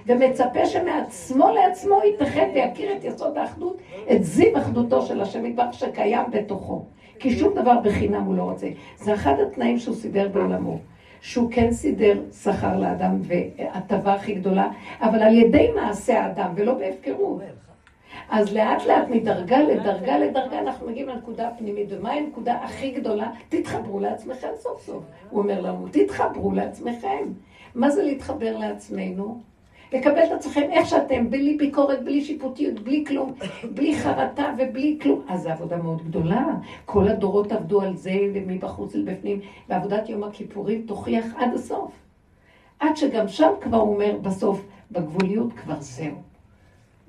ומצפה שמעצמו לעצמו יתאחד ויכיר את יסוד האחדות, את זיו אחדותו של השם יתברך שקיים בתוכו. כי שום דבר בחינם הוא לא רוצה. זה אחד התנאים שהוא סידר בעולמו. שהוא כן סידר שכר לאדם והטבה הכי גדולה, אבל על ידי מעשה האדם ולא בהפקרות. אז לאט לאט מדרגה לדרגה לדרגה אנחנו מגיעים לנקודה הפנימית. ומה הנקודה הכי גדולה? תתחברו לעצמכם סוף סוף. הוא אומר לנו, תתחברו לעצמכם. מה זה להתחבר לעצמנו? לקבל את עצמכם איך שאתם, בלי ביקורת, בלי שיפוטיות, בלי כלום, בלי חרטה ובלי כלום. אז זו עבודה מאוד גדולה. כל הדורות עבדו על זה, ומבחוץ לבפנים, ועבודת יום הכיפורים תוכיח עד הסוף. עד שגם שם כבר הוא אומר בסוף, בגבוליות כבר זהו.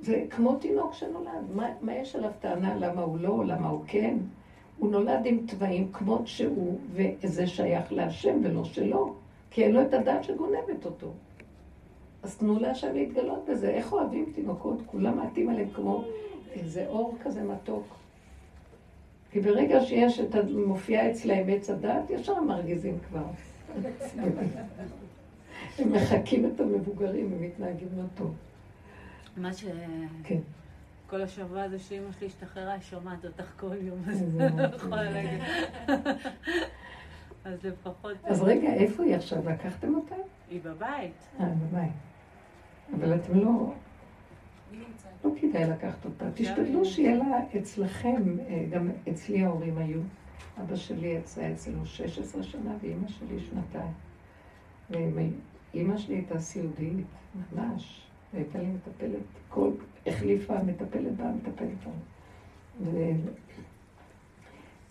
זה כמו תינוק שנולד, מה, מה יש עליו טענה למה הוא לא, למה הוא כן? הוא נולד עם תוואים כמות שהוא, וזה שייך להשם ולא שלו, כי אין לו את הדעת שגונבת אותו. אז תנו להשם להתגלות בזה. איך אוהבים תינוקות? כולם מעטים עליהם כמו איזה אור כזה מתוק. כי ברגע שיש את, מופיע אצלהם עץ הדת, ישר מרגיזים כבר. הם מחקים את המבוגרים, הם מתנהגים לא טוב. מה ש... כן. כל השבוע הזה שאימא שלי השתחררה, היא שומעת אותך כל יום, אז לא יכולה להגיד. אז לפחות... אז רגע, איפה היא עכשיו? לקחתם אותה? היא בבית. אה, בבית. אבל אתם לא... לא כדאי לקחת אותה. תשתדלו שיהיה לה אצלכם, אה, גם אצלי ההורים היו. אבא שלי יצא אצלנו 16 שנה ואימא שלי שנתיים. ואימא שלי הייתה סיעודית, ממש. הייתה לי מטפלת, כל החליפה מטפלת בה, מטפלת בה. ו...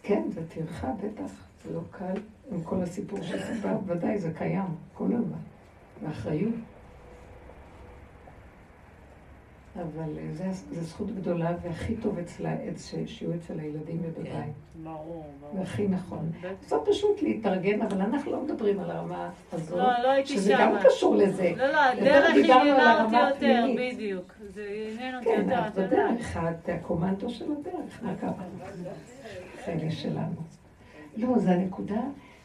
כן, זה טרחה בטח, זה לא קל עם כל הסיפור שסיפרת, ודאי זה קיים כל הזמן, ואחריות. אבל זו זכות גדולה, והכי טוב אצלה, שיהיו אצל הילדים ובבית. כן, ברור, ברור. והכי נכון. זה פשוט להתארגן, אבל אנחנו לא מדברים על הרמה הזו. לא, לא הייתי שם. שזה גם קשור לזה. לא, לא, הדרך עניינה אותי יותר, בדיוק. זה עניין אותי כן, יותר, את יודעת. כן, את הקומנדו של הדרך, מה קרה? חלק שלנו. לא, זו הנקודה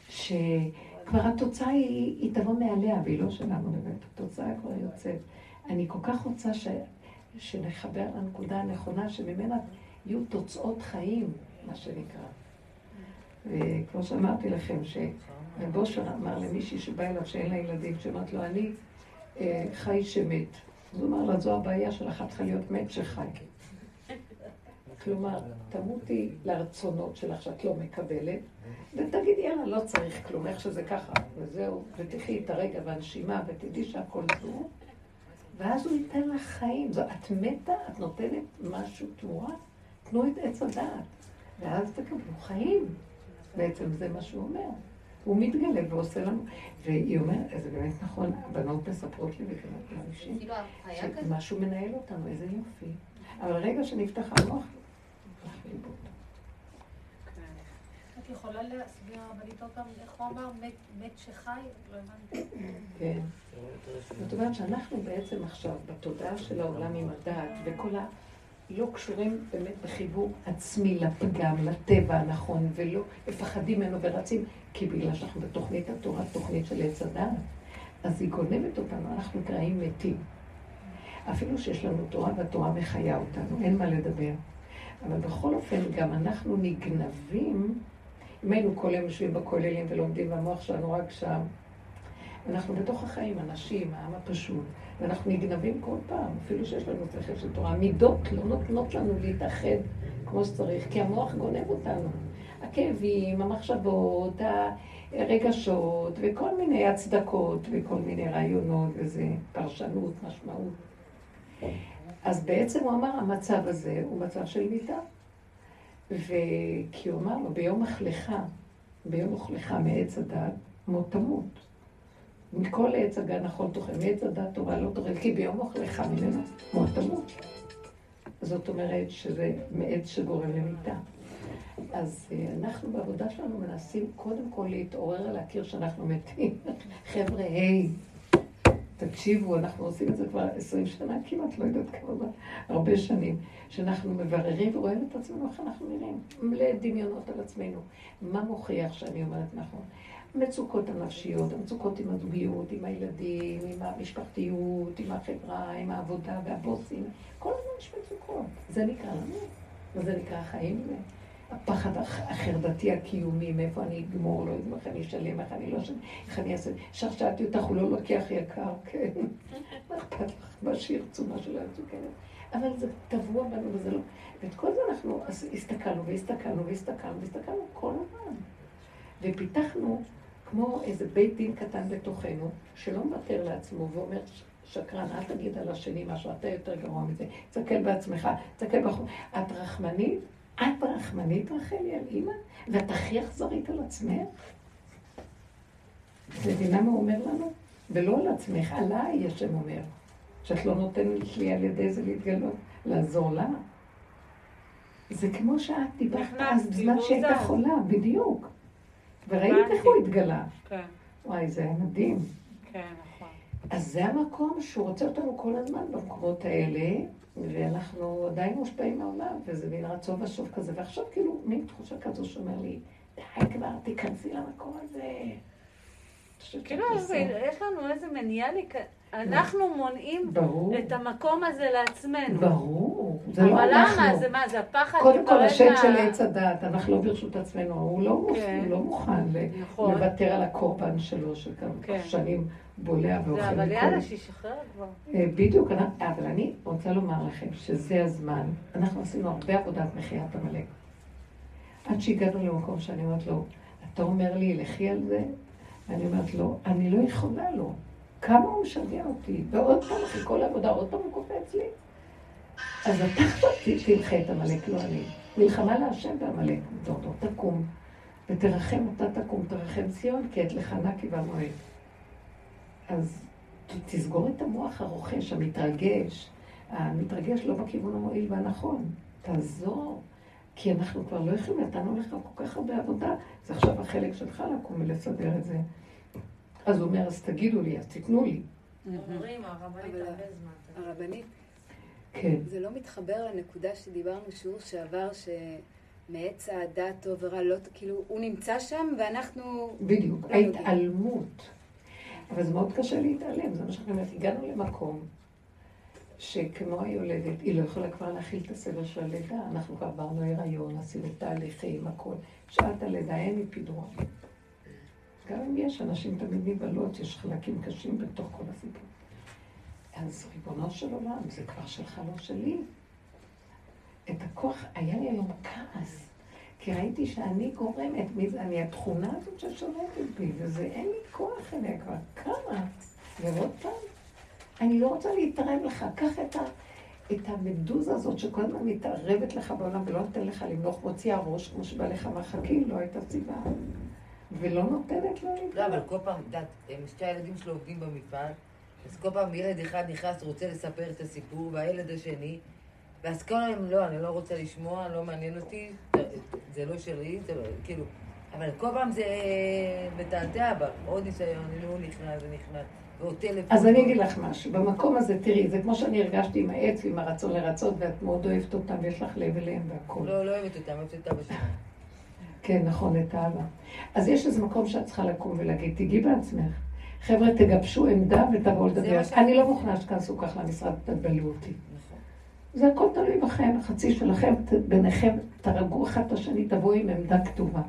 שכבר התוצאה היא תבוא מעליה, והיא לא שלנו באמת. התוצאה כבר יוצאת. אני כל כך רוצה ש... שנחבר לנקודה הנכונה שממנה יהיו תוצאות חיים, מה שנקרא. וכמו שאמרתי לכם, שבושר אמר למישהי שבא אליו שאין לה ילדים, שאומרת לו, אני אה, חי שמת. אז הוא אמר לה, זו הבעיה שלך, את צריכה להיות מת שחי. כלומר, תמותי לרצונות שלך שאת לא מקבלת, ותגידי, יאללה, לא צריך כלום, איך שזה ככה, וזהו, ותחי את הרגע והנשימה, ותדעי שהכל זו. ואז הוא ייתן לך חיים. את מתה, את נותנת משהו תמורה, תנו את עץ הדעת, ואז תקבלו חיים. בעצם זה מה שהוא אומר. הוא מתגלה ועושה לנו, והיא אומרת, זה באמת נכון, הבנות מספרות לי וגם לאנשים, כאילו, שמשהו מנהל אותנו, איזה יופי. אבל רגע שנפתח המוח, הלך לאיבוד. להסביר פעם, איך הוא אמר, מת שחי? לא הבנתי. כן. זאת אומרת שאנחנו בעצם עכשיו, בתודעה של העולם עם הדעת, וכל ה... לא קשורים באמת בחיבור עצמי לפגם, לטבע הנכון, ולא מפחדים ממנו ורצים, כי בגלל שאנחנו בתוכנית התורה, תוכנית של עץ הדעת, אז היא גונבת אותנו, אנחנו נקראים מתים. אפילו שיש לנו תורה והתורה מחיה אותנו, אין מה לדבר. אבל בכל אופן, גם אנחנו נגנבים אם היינו כל היום יושבים בכוללים ולומדים והמוח שלנו רק שם, אנחנו בתוך החיים, אנשים, העם הפשוט, ואנחנו נגנבים כל פעם, אפילו שיש לנו שכל של תורה. המידות לא נותנות לנו להתאחד כמו שצריך, כי המוח גונב אותנו. הכאבים, המחשבות, הרגשות, וכל מיני הצדקות, וכל מיני רעיונות, וזה פרשנות, משמעות. אז בעצם הוא אמר, המצב הזה הוא מצב של מידה. וכי הוא אמר לו, ביום אכלך, ביום אכלך מעץ הדת, מות תמות. מכל עץ הגן נכון תאכל, מעץ הדת תורה לא תאכל, כי ביום אכלך ממנו מות תמות. זאת אומרת שזה מעץ שגורם למיתה. אז אה, אנחנו בעבודה שלנו מנסים קודם כל להתעורר על הקיר שאנחנו מתים. חבר'ה, היי, תקשיבו, אנחנו עושים את זה כבר עשרים שנה כמעט, לא יודעת כמה זמן, הרבה שנים, שאנחנו מבררים ורואים את עצמנו איך אנחנו נראים. מלא דמיונות על עצמנו. מה מוכיח שאני אומרת נכון? המצוקות הנפשיות, המצוקות עם הזוגיות, עם הילדים, עם המשפחתיות, עם החברה, עם העבודה והבוסים, כל הזמן יש מצוקות. זה נקרא לנו, וזה נקרא חיים. הפחד הח- החרדתי הקיומי, מאיפה אני אגמור לו, איך אני אשלם, איך אני לא אשלם, איך אני אעשה. עכשיו שאלתי אותך, הוא לא לוקח יקר, כן. מה אכפת לך? מה שירצו, מה שלא ירצו, כן. אבל זה טבוע בנו וזה לא... ואת כל זה אנחנו הסתכלנו והסתכלנו והסתכלנו והסתכלנו כל הזמן. ופיתחנו כמו איזה בית דין קטן בתוכנו, שלא מוותר לעצמו ואומר, "ש- שקרן, אל תגיד על השני משהו, אתה יותר גרוע מזה. תסתכל בעצמך, תסתכל בחור. את רחמנית? את רחמנית, רחלי, על אימא? ואת הכי אכזרית על עצמך? את מבינה מה הוא אומר לנו? ולא על עצמך, עליי, השם אומר. שאת לא נותנת לי על ידי זה להתגלות, לעזור לה. זה כמו שאת דיברת אז בזמן שהייתה. חולה, בדיוק. וראית. איך הוא התגלה. כן, וואי, זה היה מדהים. כן, נכון. אז זה המקום שהוא רוצה אותנו כל הזמן במקומות האלה, ואנחנו עדיין מושפעים מהעולם, וזה מין רצון ושוב כזה, ועכשיו כאילו מין תחושה כזו שאומר לי, די כבר, תיכנסי למקום הזה. כאילו, יש לנו איזה מניעה לי, אנחנו מונעים ברור, את המקום הזה לעצמנו. ברור, זה לא אבל למה? אנחנו. זה מה? זה הפחד קודם כל, מה- של עץ הדעת, אנחנו לא ברשות עצמנו, הוא לא, כן. הוא לא מוכן נכון. לוותר על הקורבן שלו, שכמה כן. שנים בולע ואוכל זה, אבל. יאללה, שישחרר כבר. אה, בדיוק, אבל אני רוצה לומר לכם שזה הזמן, אנחנו עשינו הרבה עבודת מחיית עמלק. עד שהגענו למקום שאני אומרת לו, אתה אומר לי, לכי על זה? אני אומרת לו, אני לא יכולה לו. כמה הוא משגע אותי, ועוד פעם, אחרי כל העבודה, עוד פעם הוא קופץ לי. אז אתה עכשיו ת- תמחה את עמלק, לא אני. מלחמה להשם בעמלק, דורדור, תקום, ותרחם, אתה תקום, תרחם ציון, כי את לך נקי והמועד. אז תסגור את המוח הרוכש, המתרגש. המתרגש לא בכיוון המועיל והנכון. תעזור. כי אנחנו כבר לא יכולים, נתנו לך כל כך הרבה עבודה, זה עכשיו החלק שלך לקום ולסדר את זה. אז הוא אומר, אז תגידו לי, אז תיתנו לי. אומרים, הרבנית אבל- הרבה זמן. הרבנית, כן. זה לא מתחבר לנקודה שדיברנו שיעור שעבר, שמעץ הדת טוב ורע, לא, כאילו, הוא נמצא שם ואנחנו... בדיוק, לא יודעים. ההתעלמות. אבל זה מאוד קשה להתעלם, זה מה שאני אומרת. הגענו למקום שכמו היולדת, היא לא יכולה כבר להכיל את הסבל של הלידה. אנחנו כבר עברנו הריון, עשינו תהליכים, הכל. שעת הלידה, אין מפידורון. גם אם יש, אנשים תמיד נבהלות, יש חלקים קשים בתוך כל הסיפור. אז ריבונו של עולם, זה כבר שלך, לא שלי. את הכוח, היה לי היום כעס. כי ראיתי שאני גורמת, מי זה אני, התכונה הזאת ששולטת בי, וזה, אין לי כוח אליה כבר. כמה? ועוד פעם, אני לא רוצה להתערב לך. קח את, ה, את המדוזה הזאת שכל הזמן מתערבת לך בעולם ולא נותן לך למלוך, מוציאה ראש, כמו שבא לך לא הייתה סיבה. ולא נותנת לו לא, להתערב. אבל כל פעם, את יודעת, שתי הילדים שלו עובדים במפעל, אז כל פעם ילד אחד נכנס, רוצה לספר את הסיפור, והילד השני, ואז כל היום, לא, אני לא רוצה לשמוע, לא מעניין אותי, זה לא שלי, זה לא, כאילו, אבל כל פעם זה מטעטע בה, עוד ניסיון, נכנס ונכנס, ועוד טלפון. אז אני אגיד לך משהו, במקום הזה, תראי, זה כמו שאני הרגשתי עם העץ ועם הרצון לרצות, ואת מאוד אוהבת אותם, ויש לך לב אליהם והכול. לא, לא אוהבת אותם, אוהבת את אבא שלי. כן, נכון, את האבא. אז יש איזה מקום שאת צריכה לקום ולהגיד, תגיעי בעצמך. חבר'ה, תגבשו עמדה ותבואו זה לדבר. אני לא מוכנה שתכנסו כך למשרד, תתבלו אותי. זה הכל תלוי בכם, החצי שלכם, ביניכם, תרגו אחד את השני, תבואו עם עמדה כתובה.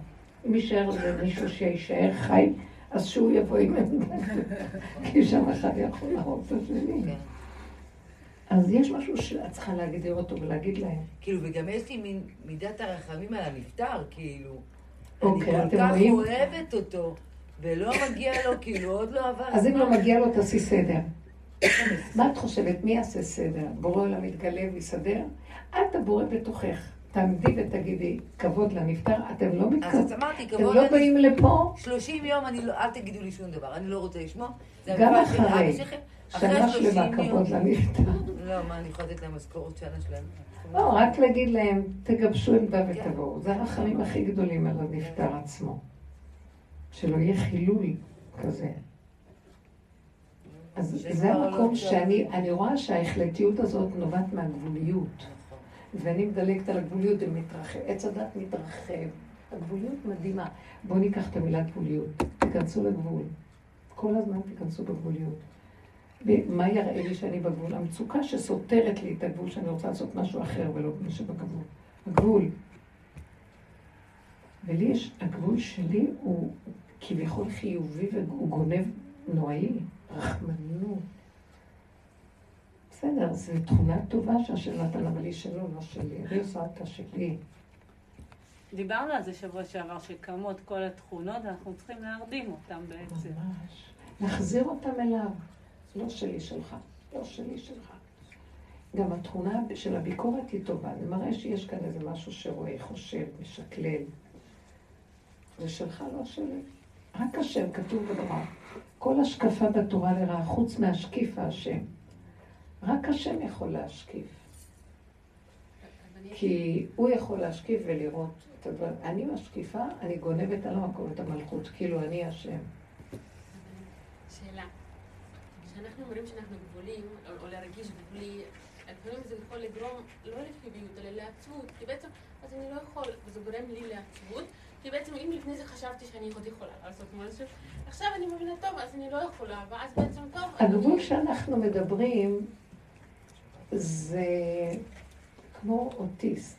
אם יישאר לזה מישהו שיישאר חי, אז שהוא יבוא עם עמדה. כי שם אחד יכול להרוג את השני. כן. אז יש משהו שאת צריכה להגדיר אותו ולהגיד להם. כאילו, וגם יש לי מין מידת הרחמים על הנפטר, כאילו. אוקיי, אני אתם כל כך רואים? אוהבת אותו, ולא מגיע לו, כאילו, עוד לא עבר אז אם לא. מגיע לו, תעשי סדר. מה את חושבת? מי יעשה סדר? בורא עולם יתגלה ויסדר? את הבורא בתוכך. תעמדי ותגידי, כבוד לנפטר, אתם לא מתכוונים. אז אמרתי, אתם כבוד לא אני- באים לפה 30 יום, לא, אל תגידו לי שום דבר, אני לא רוצה לשמוע. גם אחרי. שנה 30 שלמה. כבוד לנפטר. לא, מה, אני יכולה לתת להם משכורת שנה שלהם? לא, רק להגיד להם, תגבשו עמדה ותבואו. זה הרחמים הכי גדולים על הנפטר עצמו. שלא יהיה חילול כזה. אז זה לא המקום. שאני אני רואה שההחלטיות הזאת נובעת מהגבוליות. ואני מדלגת על הגבוליות, זה מתרחב, עץ הדת מתרחב. הגבוליות מדהימה. בואו ניקח את המילה גבוליות, תיכנסו לגבול. כל הזמן תיכנסו בגבוליות. ומה יראה לי שאני בגבול? המצוקה שסותרת לי את הגבול שאני רוצה לעשות משהו אחר ולא מה שבגבול. הגבול. ולי יש, הגבול שלי הוא כביכול חיובי והוא גונב נוראי, רחמנות. בסדר, זו תכונה טובה שהשם נתן, אבל היא שלו, לא שלי. אני עושה את השלי. דיברנו על זה שבוע שעבר, שקמות כל התכונות, ואנחנו צריכים להרדים אותן בעצם. ממש. להחזיר אותם אליו. לא שלי שלך, לא שלי שלך. גם התכונה של הביקורת היא טובה. זה מראה שיש כאן איזה משהו שרואה, חושב, משקלל. זה שלך, לא שלי. רק השם, כתוב בדבר. כל השקפה בתורה לרעה, חוץ מהשקיף השם. רק השם יכול להשקיף. כי הוא יכול להשקיף ולראות את הדברים. אני משקיפה, אני גונבת על המקום את המלכות, כאילו אני השם. שאלה. כשאנחנו אומרים שאנחנו גבולים, או להרגיש גבולי, לפעמים זה יכול לגרום לא לחיוביות, אלא לעצבות, כי בעצם, אז אני לא יכול, וזה גורם לי לעצבות, כי בעצם אם לפני זה חשבתי שאני עוד יכולה לעשות משהו, עכשיו אני מבינה טוב, אז אני לא יכולה, ואז בעצם טוב. הגבול שאנחנו מדברים זה כמו אוטיסט.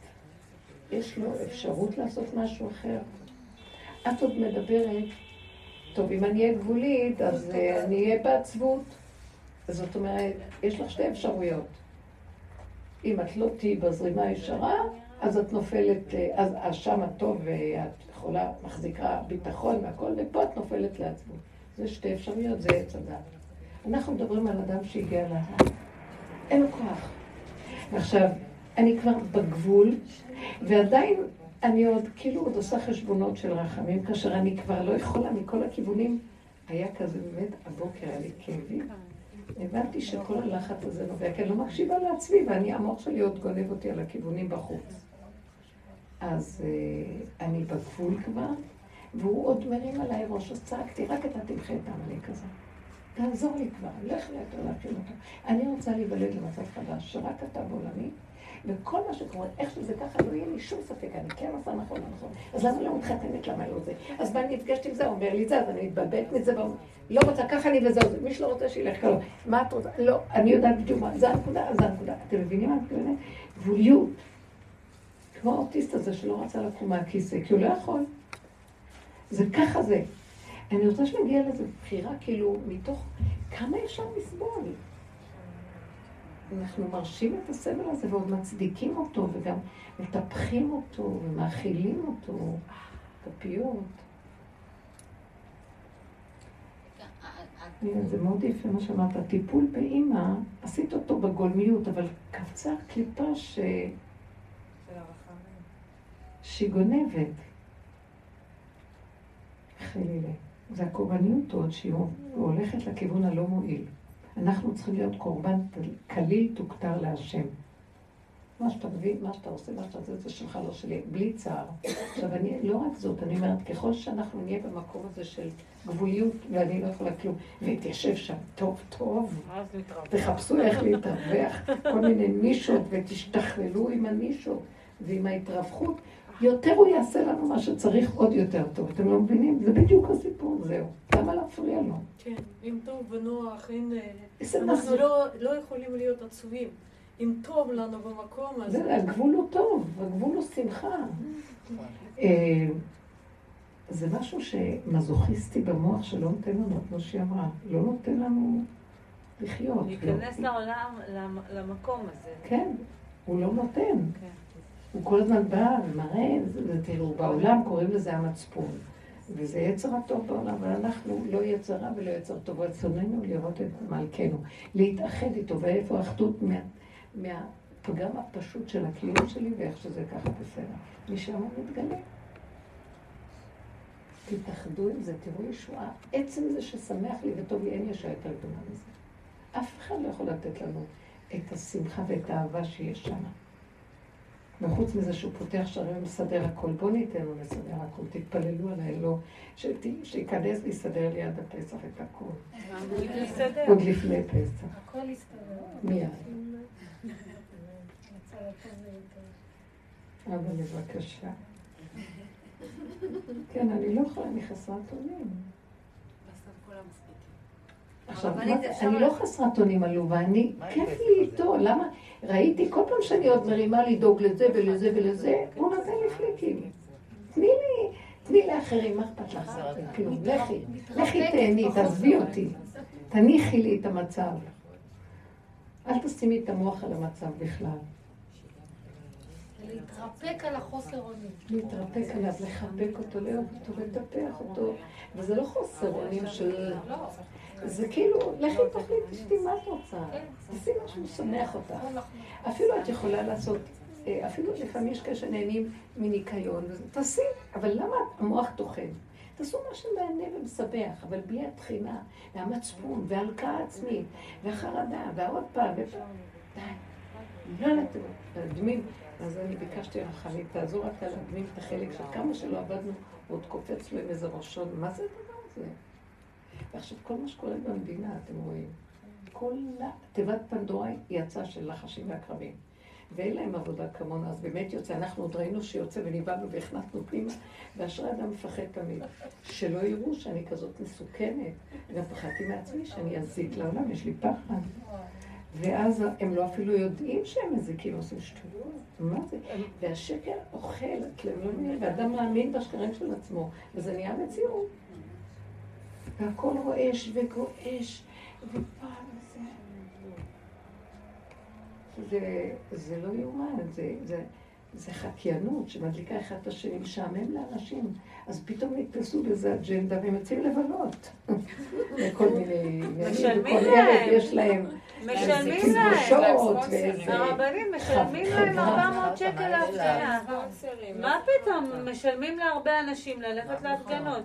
יש לו אפשרות לעשות משהו אחר. את עוד מדברת, טוב, אם אני אהיה גבולית, אז אה, אני אהיה בעצבות. זאת אומרת, יש לך שתי אפשרויות. אם את לא תהיי בזרימה הישרה, אז את נופלת, אה, אז שם הטוב ואת יכולה, מחזיקה ביטחון והכל, ופה את נופלת לעצבות. זה שתי אפשרויות, זה עץ הדת. אנחנו מדברים על אדם שהגיע להר. אין לו כוח. עכשיו, אני כבר בגבול, ועדיין אני עוד, כאילו עוד עושה חשבונות של רחמים, כאשר אני כבר לא יכולה מכל הכיוונים. היה כזה באמת, הבוקר היה לי כאבים. הבנתי שכל הלחץ הזה נובע, כי אני לא מקשיבה לעצמי, ואני, המוח שלי עוד גונב אותי על הכיוונים בחוץ. אז uh, אני בגבול כבר, והוא עוד מרים עליי ראש, אז צעקתי, רק אתה תמחה את העמלק הזה. תעזור לי כבר, לך יותר להכין אותו. אני רוצה להיוולד למצב חדש, שרק אתה בעולמי, וכל מה שקורה, איך שזה ככה, לא יהיה לי שום ספק, אני כן עושה נכון, לא נכון. אז למה לא מתחתנת, למה לא זה? אז מה נפגשת עם זה, אומר לי זה, אז אני מתבלבלת מזה, לא רוצה, ככה אני וזהו, מי שלא רוצה שילך ככה. מה את רוצה? לא, אני יודעת בדיוק מה, זה הנקודה, זה הנקודה. אתם מבינים מה את מתכוונת? גבוליות. כמו האוטיסט הזה שלא רצה לקום מהכיסא, כי הוא לא יכול. זה ככה זה. אני רוצה שנגיע לאיזו בחירה, כאילו, מתוך כמה אפשר לסבול. אנחנו מרשים את הסבל הזה ועוד מצדיקים אותו וגם מטפחים אותו ומאכילים אותו, כפיות. זה מאוד יפה מה שאמרת, טיפול באימא, עשית אותו בגולמיות, אבל קפצה קליפה ש... שהיא גונבת. חלילה. זה הקורבניות עוד שהיא הולכת לכיוון הלא מועיל. אנחנו צריכים להיות קורבן קליל תוכתר להשם. מה שאתה מביא, מה שאתה עושה, מה שאתה עושה, זה שלך, לא שלי, בלי צער. עכשיו, אני, לא רק זאת, אני אומרת, ככל שאנחנו נהיה במקום הזה של גבוליות, ואני לא יכולה כלום, והתיישב שם טוב טוב, תחפשו איך להתרווח, כל מיני נישות, ותשתכללו עם הנישות ועם ההתרווחת, יותר הוא יעשה לנו מה שצריך עוד יותר טוב. אתם לא מבינים? זה בדיוק הסיפור, זהו. למה להפריע לו? כן, אם טוב ונוח, אין... אנחנו לא, לא יכולים להיות עצובים. אם טוב לנו במקום הזה... זה, הגבול הוא טוב, הגבול הוא שמחה. אה, זה משהו שמזוכיסטי במוח שלא נותן לנו, כמו שהיא אמרה, לא נותן לנו לחיות. להיכנס לעולם, למקום הזה. כן, הוא לא נותן. כן. הוא כל הזמן בא ומראה, תראו, בעולם קוראים לזה המצפון. וזה יצר הטוב בעולם, אבל אנחנו לא יצרה ולא יצר טוב. רצוננו לראות את מלכנו, להתאחד איתו, ואיפה האחדות מה, מהפגם הפשוט של הקיום שלי, ואיך שזה ככה בסדר. משם הוא מתגלה. תתאחדו עם זה, תראו ישועה. עצם זה ששמח לי וטוב לי, אין ישועה יותר גדולה מזה. אף אחד לא יכול לתת לנו את השמחה ואת האהבה שיש שם. וחוץ מזה שהוא פותח שערים ומסדר הכל, בואו ניתן לו לסדר הכל, תתפללו עליי, לא, שייכנס ויסדר לי עד הפסח את הכל. עוד לפני פסח. הכל יסתדר. מיד. אבא, בבקשה. כן, אני לא יכולה, אני חסרת אונים. עכשיו, אני לא חסרת אונים עלובה, אני, כיף לי איתו, למה? ראיתי כל פעם שאני עוד מרימה לדאוג לזה ולזה ולזה, הוא נותן לי פליקים. תני לי, תני לאחרים, מה אכפת לך? כאילו, לכי, לכי תהני, תעזבי אותי. תניחי לי את המצב. אל תשימי את המוח על המצב בכלל. להתרפק על החוסר אונים. להתרפק עליו, לחבק אותו, לאהוב אותו, לטפח אותו. וזה לא חוסר אונים של... זה כאילו, לכי תחליטי שתי מה את רוצה. תעשי משהו משמח אותך. אפילו את יכולה לעשות, אה, אפילו לפעמים יש כאלה שנהנים מניקיון, תעשי, אבל למה המוח טוחן? תעשו מה שמענה ומשמח, אבל בלי התחינה, והמצפון, וההלקאה עצמית, והחרדה, והעוד פעם. די. לא לתת. אז אני ביקשתי רחמית, תעזור רק על הדמים את החלק של כמה שלא עבדנו, עוד קופץ לו עם איזה ראשון, מה זה הדבר הזה? ועכשיו כל מה שקורה במדינה, אתם רואים, כל תיבת פנדורה יצאה של לחשים ועקרבים. ואין להם עבודה כמונו, אז באמת יוצא, אנחנו עוד ראינו שיוצא ונבהלנו והכנסנו פנימה, ואשרי אדם מפחד תמיד. שלא יראו שאני כזאת מסוכנת. גם פחדתי מעצמי שאני אזיק לעולם, יש לי פחד. ואז הם לא אפילו יודעים שהם מזיקים, עושים שטויות. מה זה? והשקר אוכל, לא ואדם מאמין בשקרים של עצמו, וזה נהיה מציאות. והכל רועש וגועש, ופעם זה, זה לא יאומן, זה, זה, זה חקיינות שמדליקה אחד את השני, משעמם לאנשים. אז פתאום נתפסו בזה אג'נדה והם יוצאים לבלות. וכל מיני... משלמים להם. יש להם... משלמים להם. הרבנים משלמים להם 400 שקל להפגנה. מה פתאום? משלמים להרבה אנשים ללכת להפגנות.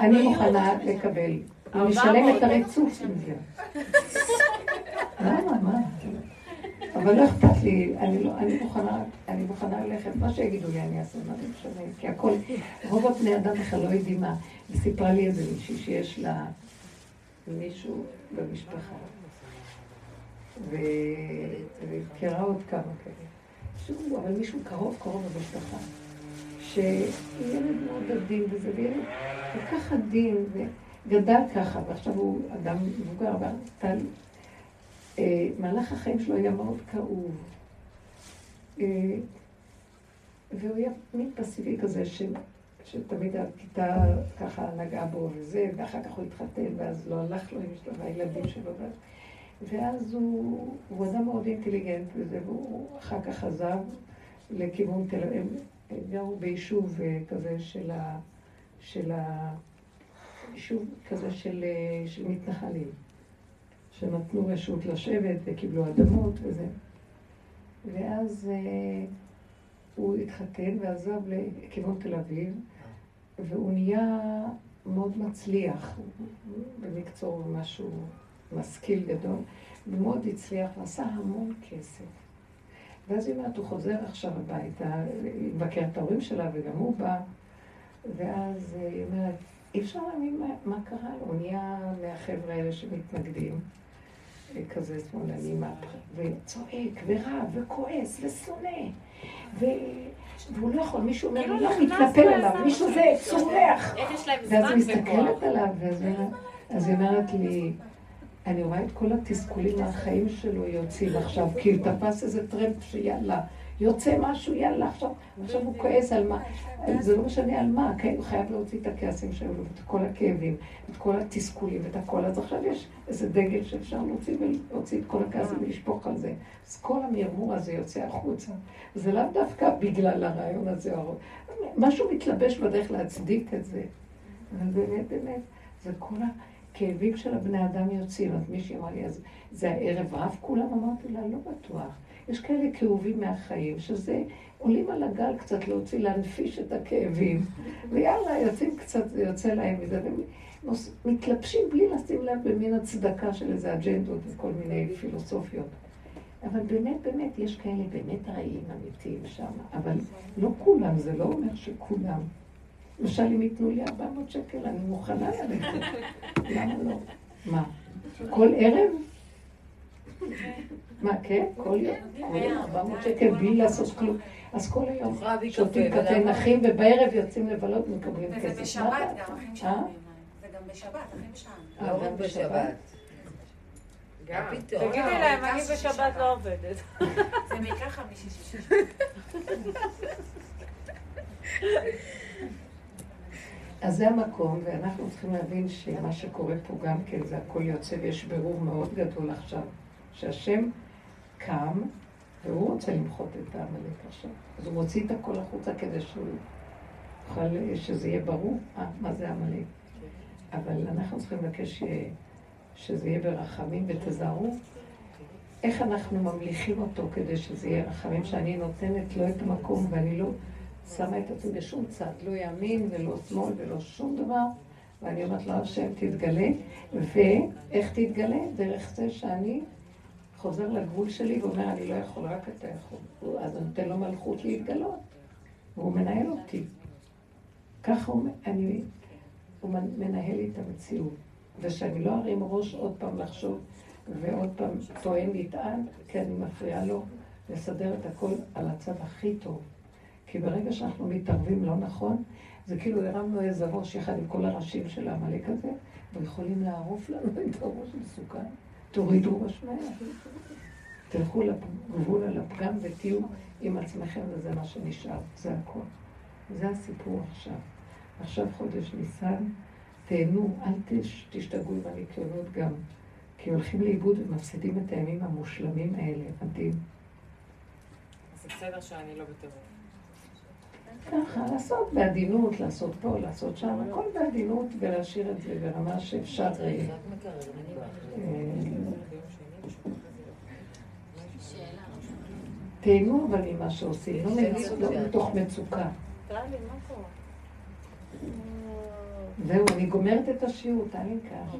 אני מוכנה לקבל. אני משלם את הריצוף של זה. למה? מה? אבל לא אכפת לי, אני, לא, אני, מוכנה, אני מוכנה ללכת, מה שיגידו לי אני אעשה, מה זה משנה, כי הכל, רוב הבני אדם בכלל לא יודעים מה. היא סיפרה לי איזה מישהי שיש לה מישהו במשפחה, והכירה עוד כמה כאלה. שהוא, אבל מישהו קרוב קרוב במשפחה, שילד מאוד עדין וזה, וילד כל כך עדין, וגדל ככה, ועכשיו הוא אדם מבוגר, אבל מהלך החיים שלו היה מאוד כאוב. אה, והוא היה מין פסיבי כזה, ש, שתמיד הכיתה ככה נגעה בו וזה, ואחר כך הוא התחתן, ואז לא הלך לו עם אשתו והילדים שלו. ואז הוא, הוא אדם מאוד אינטליגנט וזה, והוא אחר כך עזב לכיוון תל אביב. הם גרו ביישוב אה, כזה של ה... של ה... יישוב כזה של, של מתנחלים. שנתנו רשות לשבת וקיבלו אדמות וזה. ואז אה, הוא התחתן ועזב לכיוון תל אביב, והוא נהיה מאוד מצליח במקצוע משהו משכיל גדול, ומאוד הצליח ועשה המון כסף. ואז היא אומרת, הוא חוזר עכשיו הביתה, לבקר את ההורים שלה, וגם הוא בא, ואז היא אומרת, אי אפשר להאמין מה, מה קרה לו, הוא נהיה מהחבר'ה האלה שמתנגדים. כזה שמאלני מהפכה, וצועק ורב וכועס ושונא. ו... והוא לא יכול, מישהו אומר, כאילו לא מתנפל עליו, מישהו זה צורח. ואז היא מסתכלת עליו, ואז היא אומרת לי, אני רואה את כל התסכולים מהחיים שלו יוצאים עכשיו, כי הוא תפס איזה טרמפ שיאללה. יוצא משהו, יאללה, עכשיו, עכשיו הוא כועס על מה, זה לא משנה על מה, כן, הוא חייב להוציא את הכעסים שהיו לו, ואת כל הכאבים, את כל התסכולים, ואת הכל, אז עכשיו יש איזה דגל שאפשר להוציא ולהוציא את כל הכעסים ולשפוך על זה. אז כל המרמור הזה יוצא החוצה. זה לאו דווקא בגלל הרעיון הזה, משהו מתלבש בדרך להצדיק את זה. אבל באמת, באמת, זה כל הכאבים של הבני אדם יוצאים. אז מישהי אמרה לי, אז זה הערב רב כולם? אמרתי לה, לא בטוח. יש כאלה כאובים מהחיים, שזה עולים על הגל קצת להוציא, להנפיש את הכאבים, ויאללה, יוצאים קצת, זה יוצא להם מזה, ומתלבשים בלי לשים לב במין הצדקה של איזה אג'נדות וכל מיני פילוסופיות. אבל באמת, באמת, יש כאלה באמת רעים אמיתיים שם, אבל לא כולם, זה לא אומר שכולם. למשל, אם ייתנו לי 400 שקל, אני מוכנה ללכת. למה לא? מה? כל ערב? מה, כן? כל יום? כל יום 400 שקל בלי לעשות כלום. אז כל היום שותים קפה נחים, ובערב יוצאים לבלות ומקבלים כסף. וזה בשבת גם, אחים שלנו. זה גם בשבת, אחים שלנו. לא רק בשבת. תגידי להם, אני בשבת לא עובדת. זה בעיקר חמישי שישי. אז זה המקום, ואנחנו צריכים להבין שמה שקורה פה גם כן, זה הכל יוצא, ויש בירור מאוד גדול עכשיו, שהשם קם, והוא רוצה למחות את העמלק עכשיו. אז הוא מוציא את הכל החוצה כדי שהוא יוכל, שזה יהיה ברור, אה, מה זה עמלק. אבל אנחנו צריכים לבקש שזה יהיה ברחמים ותזהרו איך אנחנו ממליכים אותו כדי שזה יהיה רחמים, שאני נותנת לו את המקום ואני לא שמה את עצמי בשום צד, לא ימין ולא שמאל ולא שום דבר, ואני אומרת לו, השם תתגלה, ואיך תתגלה? דרך זה שאני חוזר לגבול שלי ואומר, אני לא יכול, רק אתה יכול. אז אני נותן לו מלכות להתגלות, והוא מנהל אותי. ככה הוא, אני, הוא מנהל לי את המציאות. ושאני לא ארים ראש עוד פעם לחשוב ועוד פעם טוען נטען, כי אני מפריעה לו לסדר את הכל על הצד הכי טוב. כי ברגע שאנחנו מתערבים לא נכון, זה כאילו הרמנו איזה ראש יחד עם כל הראשים של העמלק הזה, ויכולים לערוף לנו את הראש מסוכן. תורידו ראש מהר. תלכו לגבול על הפגם ותהיו עם עצמכם, וזה מה שנשאר, זה הכל. זה הסיפור עכשיו. עכשיו חודש ניסן, תהנו, אל תשתגעו עם הניקיונות גם. כי הולכים לאיבוד ומפסידים את הימים המושלמים האלה, מדהים. זה בסדר שאני לא בטירוף. ככה, לעשות בעדינות, לעשות פה, לעשות שם, הכל בעדינות, ולהשאיר את זה ברמה שאפשר... אה, תהנו אבל ממה שעושים, לא, לא מתוך מצוקה. זהו, אני גומרת את השיעור, תעלי ככה.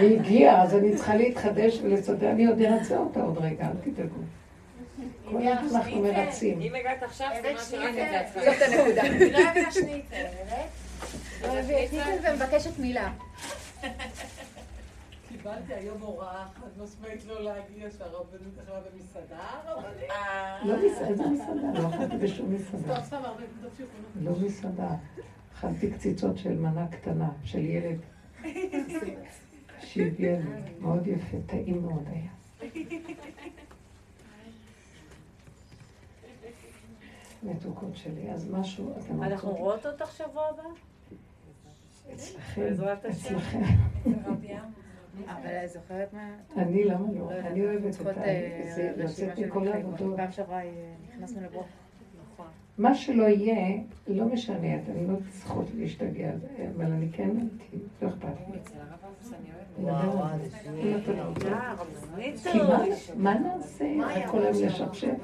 היא הגיעה, אז אני צריכה להתחדש ולסדר, אני עוד ארצה אותה עוד רגע, אל תדאגו. כל הזמן אנחנו מרצים. אם הגעת עכשיו, זה מה שרק את זה. זאת הנקודה. לא אוהבת השניצל, ומבקשת מילה. קיבלתי היום הוראה חד משמעית לא להגיע שהרבנות יכולה במסעדה, לא מסעדה, איזה מסעדה? לא אכלתי בשום מסעדה. לא מסעדה. אכלתי קציצות של מנה קטנה, של ילד. שהביאה לי, מאוד יפה, טעים מאוד היה. מתוקות שלי, אז משהו, אתם אנחנו רואות אותך שבוע הבא? אצלכם, אצלכם. אבל זוכרת מה? אני למה לא? אני אוהבת את זה, לצאת מכל העבודות. פעם שעברה נכנסנו לברוך. מה שלא יהיה, לא משנה, אתן לא צריכות להשתגע, אבל אני כן, לא אכפת לי. מה נעשה? כל היום לשפשף?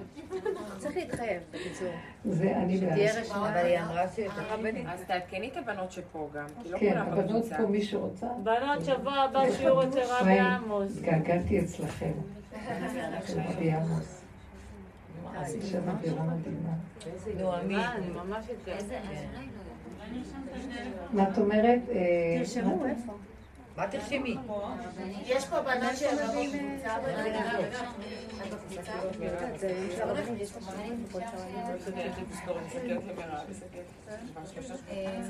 צריך להתחייב, בקיצור. זה אני בעד. אבל היא אמרה ש... אז תעדכני את הבנות שפה גם, כי לא כן, הבנות פה, מי שרוצה. בנות, שבוע הבא שיעור אצל רבי עמוס. התגעגעתי אצלכם. רבי עמוס. מה את אומרת? תרשמו, איפה? מה תרשמי? יש פה בנות שהן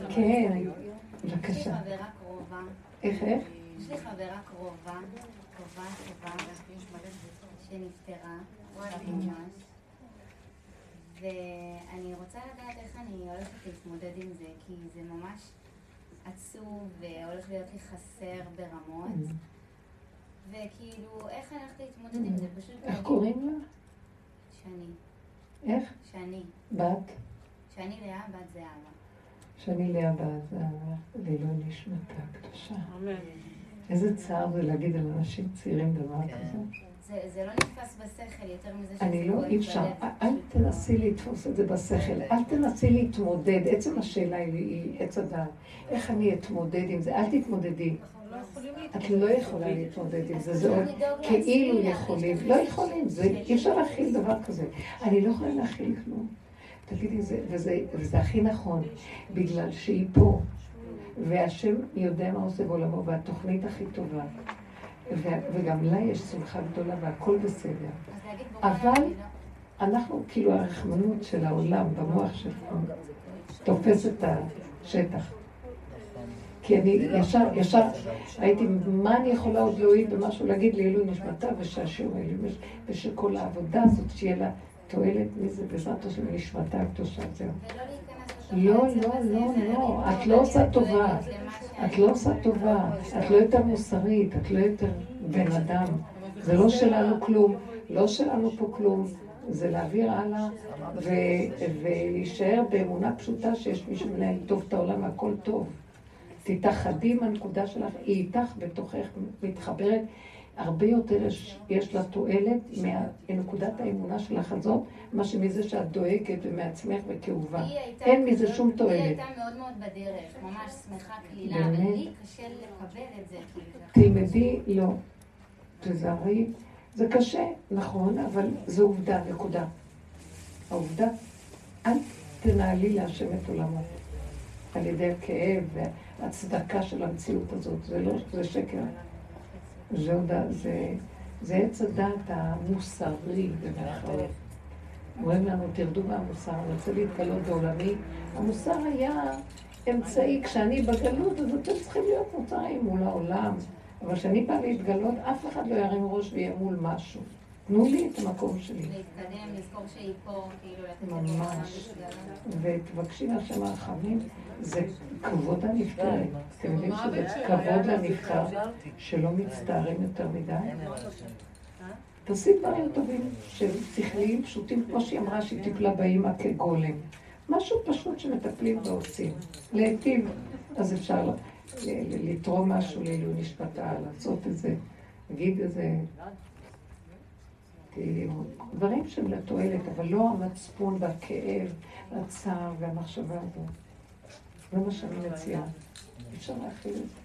כן, בבקשה. איך, איך? יש לי חברה קרובה, טובה, טובה, שנפטרה, ממש. ואני רוצה לדעת איך אני הולכת להתמודד עם זה, כי זה ממש עצוב והולך להיות לי חסר ברמות. Mm. וכאילו, איך אני הולכת להתמודד עם זה? Mm. פשוט... איך קוראים לה? שני. איך? שני. בת? שני לאה, בת זהבה. שני לאה בת זהבה, לעילוי נשמתה קדושה. אמן. איזה צער זה להגיד על אנשים צעירים דבר כן. כזה. זה לא נתפס בשכל יותר מזה שזה אני לא, אי אפשר. אל תנסי לתפוס את זה בשכל. אל תנסי להתמודד. עצם השאלה היא עץ הדעת. איך אני אתמודד עם זה? אל תתמודדי. לא את לא יכולה להתמודד עם זה, זה עוד כאילו יכולים, לא יכולים, אי אפשר להכיל דבר כזה. אני לא יכולה להכיל כלום. תגידי, וזה הכי נכון, בגלל שהיא פה, והשם יודע מה עושה בעולמו, והתוכנית הכי טובה. וגם לה יש שמחה גדולה והכל בסדר. אבל אנחנו, כאילו הרחמנות של העולם במוח שלנו תופס את השטח. כי אני ישר, ישר הייתי, מה אני יכולה עוד להועיל במשהו, להגיד לעילוי נשמתה ושהשיעור העילוי, ושכל העבודה הזאת, שיהיה לה תועלת מזה בעזרת השם נשמתה הקדושה, זהו. לא, לא, לא, לא, את לא עושה טובה. את לא עושה טובה. את לא יותר מוסרית, את לא יותר בן אדם. זה לא שלנו כלום. לא שלנו פה כלום. זה להעביר הלאה ולהישאר באמונה פשוטה שיש מישהו מנהל טוב את העולם, הכל טוב. תתאחדי עם הנקודה שלך, היא איתך בתוכך, מתחברת. הרבה יותר יש, יש לה תועלת מנקודת האמונה שלך הזאת, מה שמזה שאת דואגת ומעצמך וכאובה. אין מזה שום תועלת. היא הייתה מאוד מאוד בדרך, ממש שמחה קלילה, אבל לי קשה לקבל את זה. תלמדי, לא. תזהרי. זה קשה, נכון, אבל זו עובדה, נקודה. העובדה, אל תנהלי להשם את עולמו על ידי הכאב והצדקה של המציאות הזאת. זה לא, זה שקר. זה, זה, זה עץ הדעת המוסרי, במירכאות. אומרים לנו, תרדו מהמוסר, אני רוצה להתגלות בעולמי. המוסר היה אמצעי, כשאני בגלות, אז אתם צריכים להיות מוצרים מול העולם. אבל כשאני באה להתגלות, אף אחד לא ירים ראש ויהיה מול משהו. תנו לי את המקום שלי. להתקדם, לזכור שהיא פה, כאילו לתת ממש. ותבקשי מהשם הרחמים, זה כבוד הנפטרת. אתם יודעים שזה כבוד לנפטר, שלא מצטערים יותר מדי? תעשי דברים טובים, שכליים פשוטים, כמו שהיא אמרה שהיא טיפלה באימא כגולם. משהו פשוט שמטפלים ועושים. להיטיב, אז אפשר לתרום משהו לעילוי נשמתה, לעשות איזה, להגיד איזה, דברים שהם לתועלת, אבל לא המצפון והכאב, הצער והמחשבה הזאת. זה מה שאני מציעה. אפשר להכיל את זה.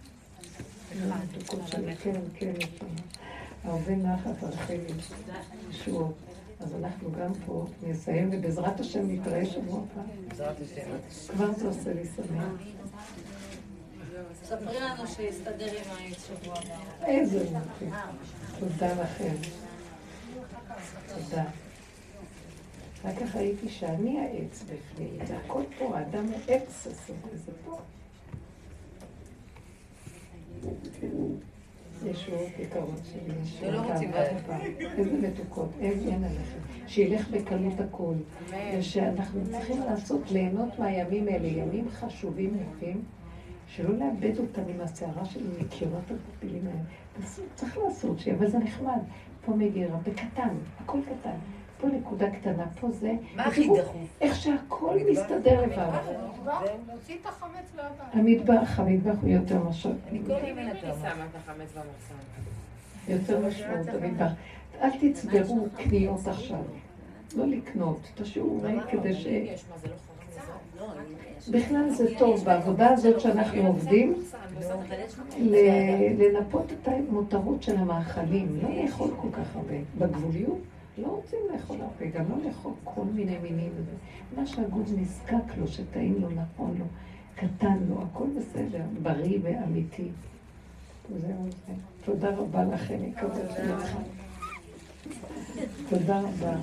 כן, כן, הרבה נחת, רחלי, ישועות. אז אנחנו גם פה נסיים, ובעזרת השם נתראה שבוע הבא. בעזרת השם. כבר זה עושה לי שמח. ספרי לנו שיסתדר עם העץ שבוע הבא. איזה יופי. תודה לכם. תודה. אחר כך ראיתי שאני העץ בפנים, זה הכל פה, האדם הוא עץ הסוף, וזה פה. ישועות יקרות שלי, ישועות אהבה איזה מתוקות, אין עליכם. שילך בקלות הכל. ושאנחנו צריכים לעשות, ליהנות מהימים האלה, ימים חשובים, יפים. שלא לאבד אותם עם הסערה של מקירות הפילים האלה. צריך לעשות. אבל זה נחמד. פה מגירה, בקטן, הכל קטן. פה נקודה קטנה, פה זה. מה הכי דחוף? איך שהכל מסתדר לבד. להוציא את החמץ לבד. המטבח, המטבח הוא יותר משמעות. אני כל הזמן שמה את החמץ במחסן. יותר משמעות המטבח. אל תצברו קניות עכשיו. לא לקנות, תשאירו ריק כדי ש... בכלל זה טוב, בעבודה הזאת שאנחנו עובדים, לנפות את המותרות של המאכלים, לא לאכול כל כך הרבה. בגבוליות לא רוצים לאכול הרבה, גם לא לאכול כל מיני מינים. מה שהגוף נזקק לו, שטעים לו, נכון לו, קטן לו, הכל בסדר, בריא ואמיתי. תודה רבה לכם. תודה רבה.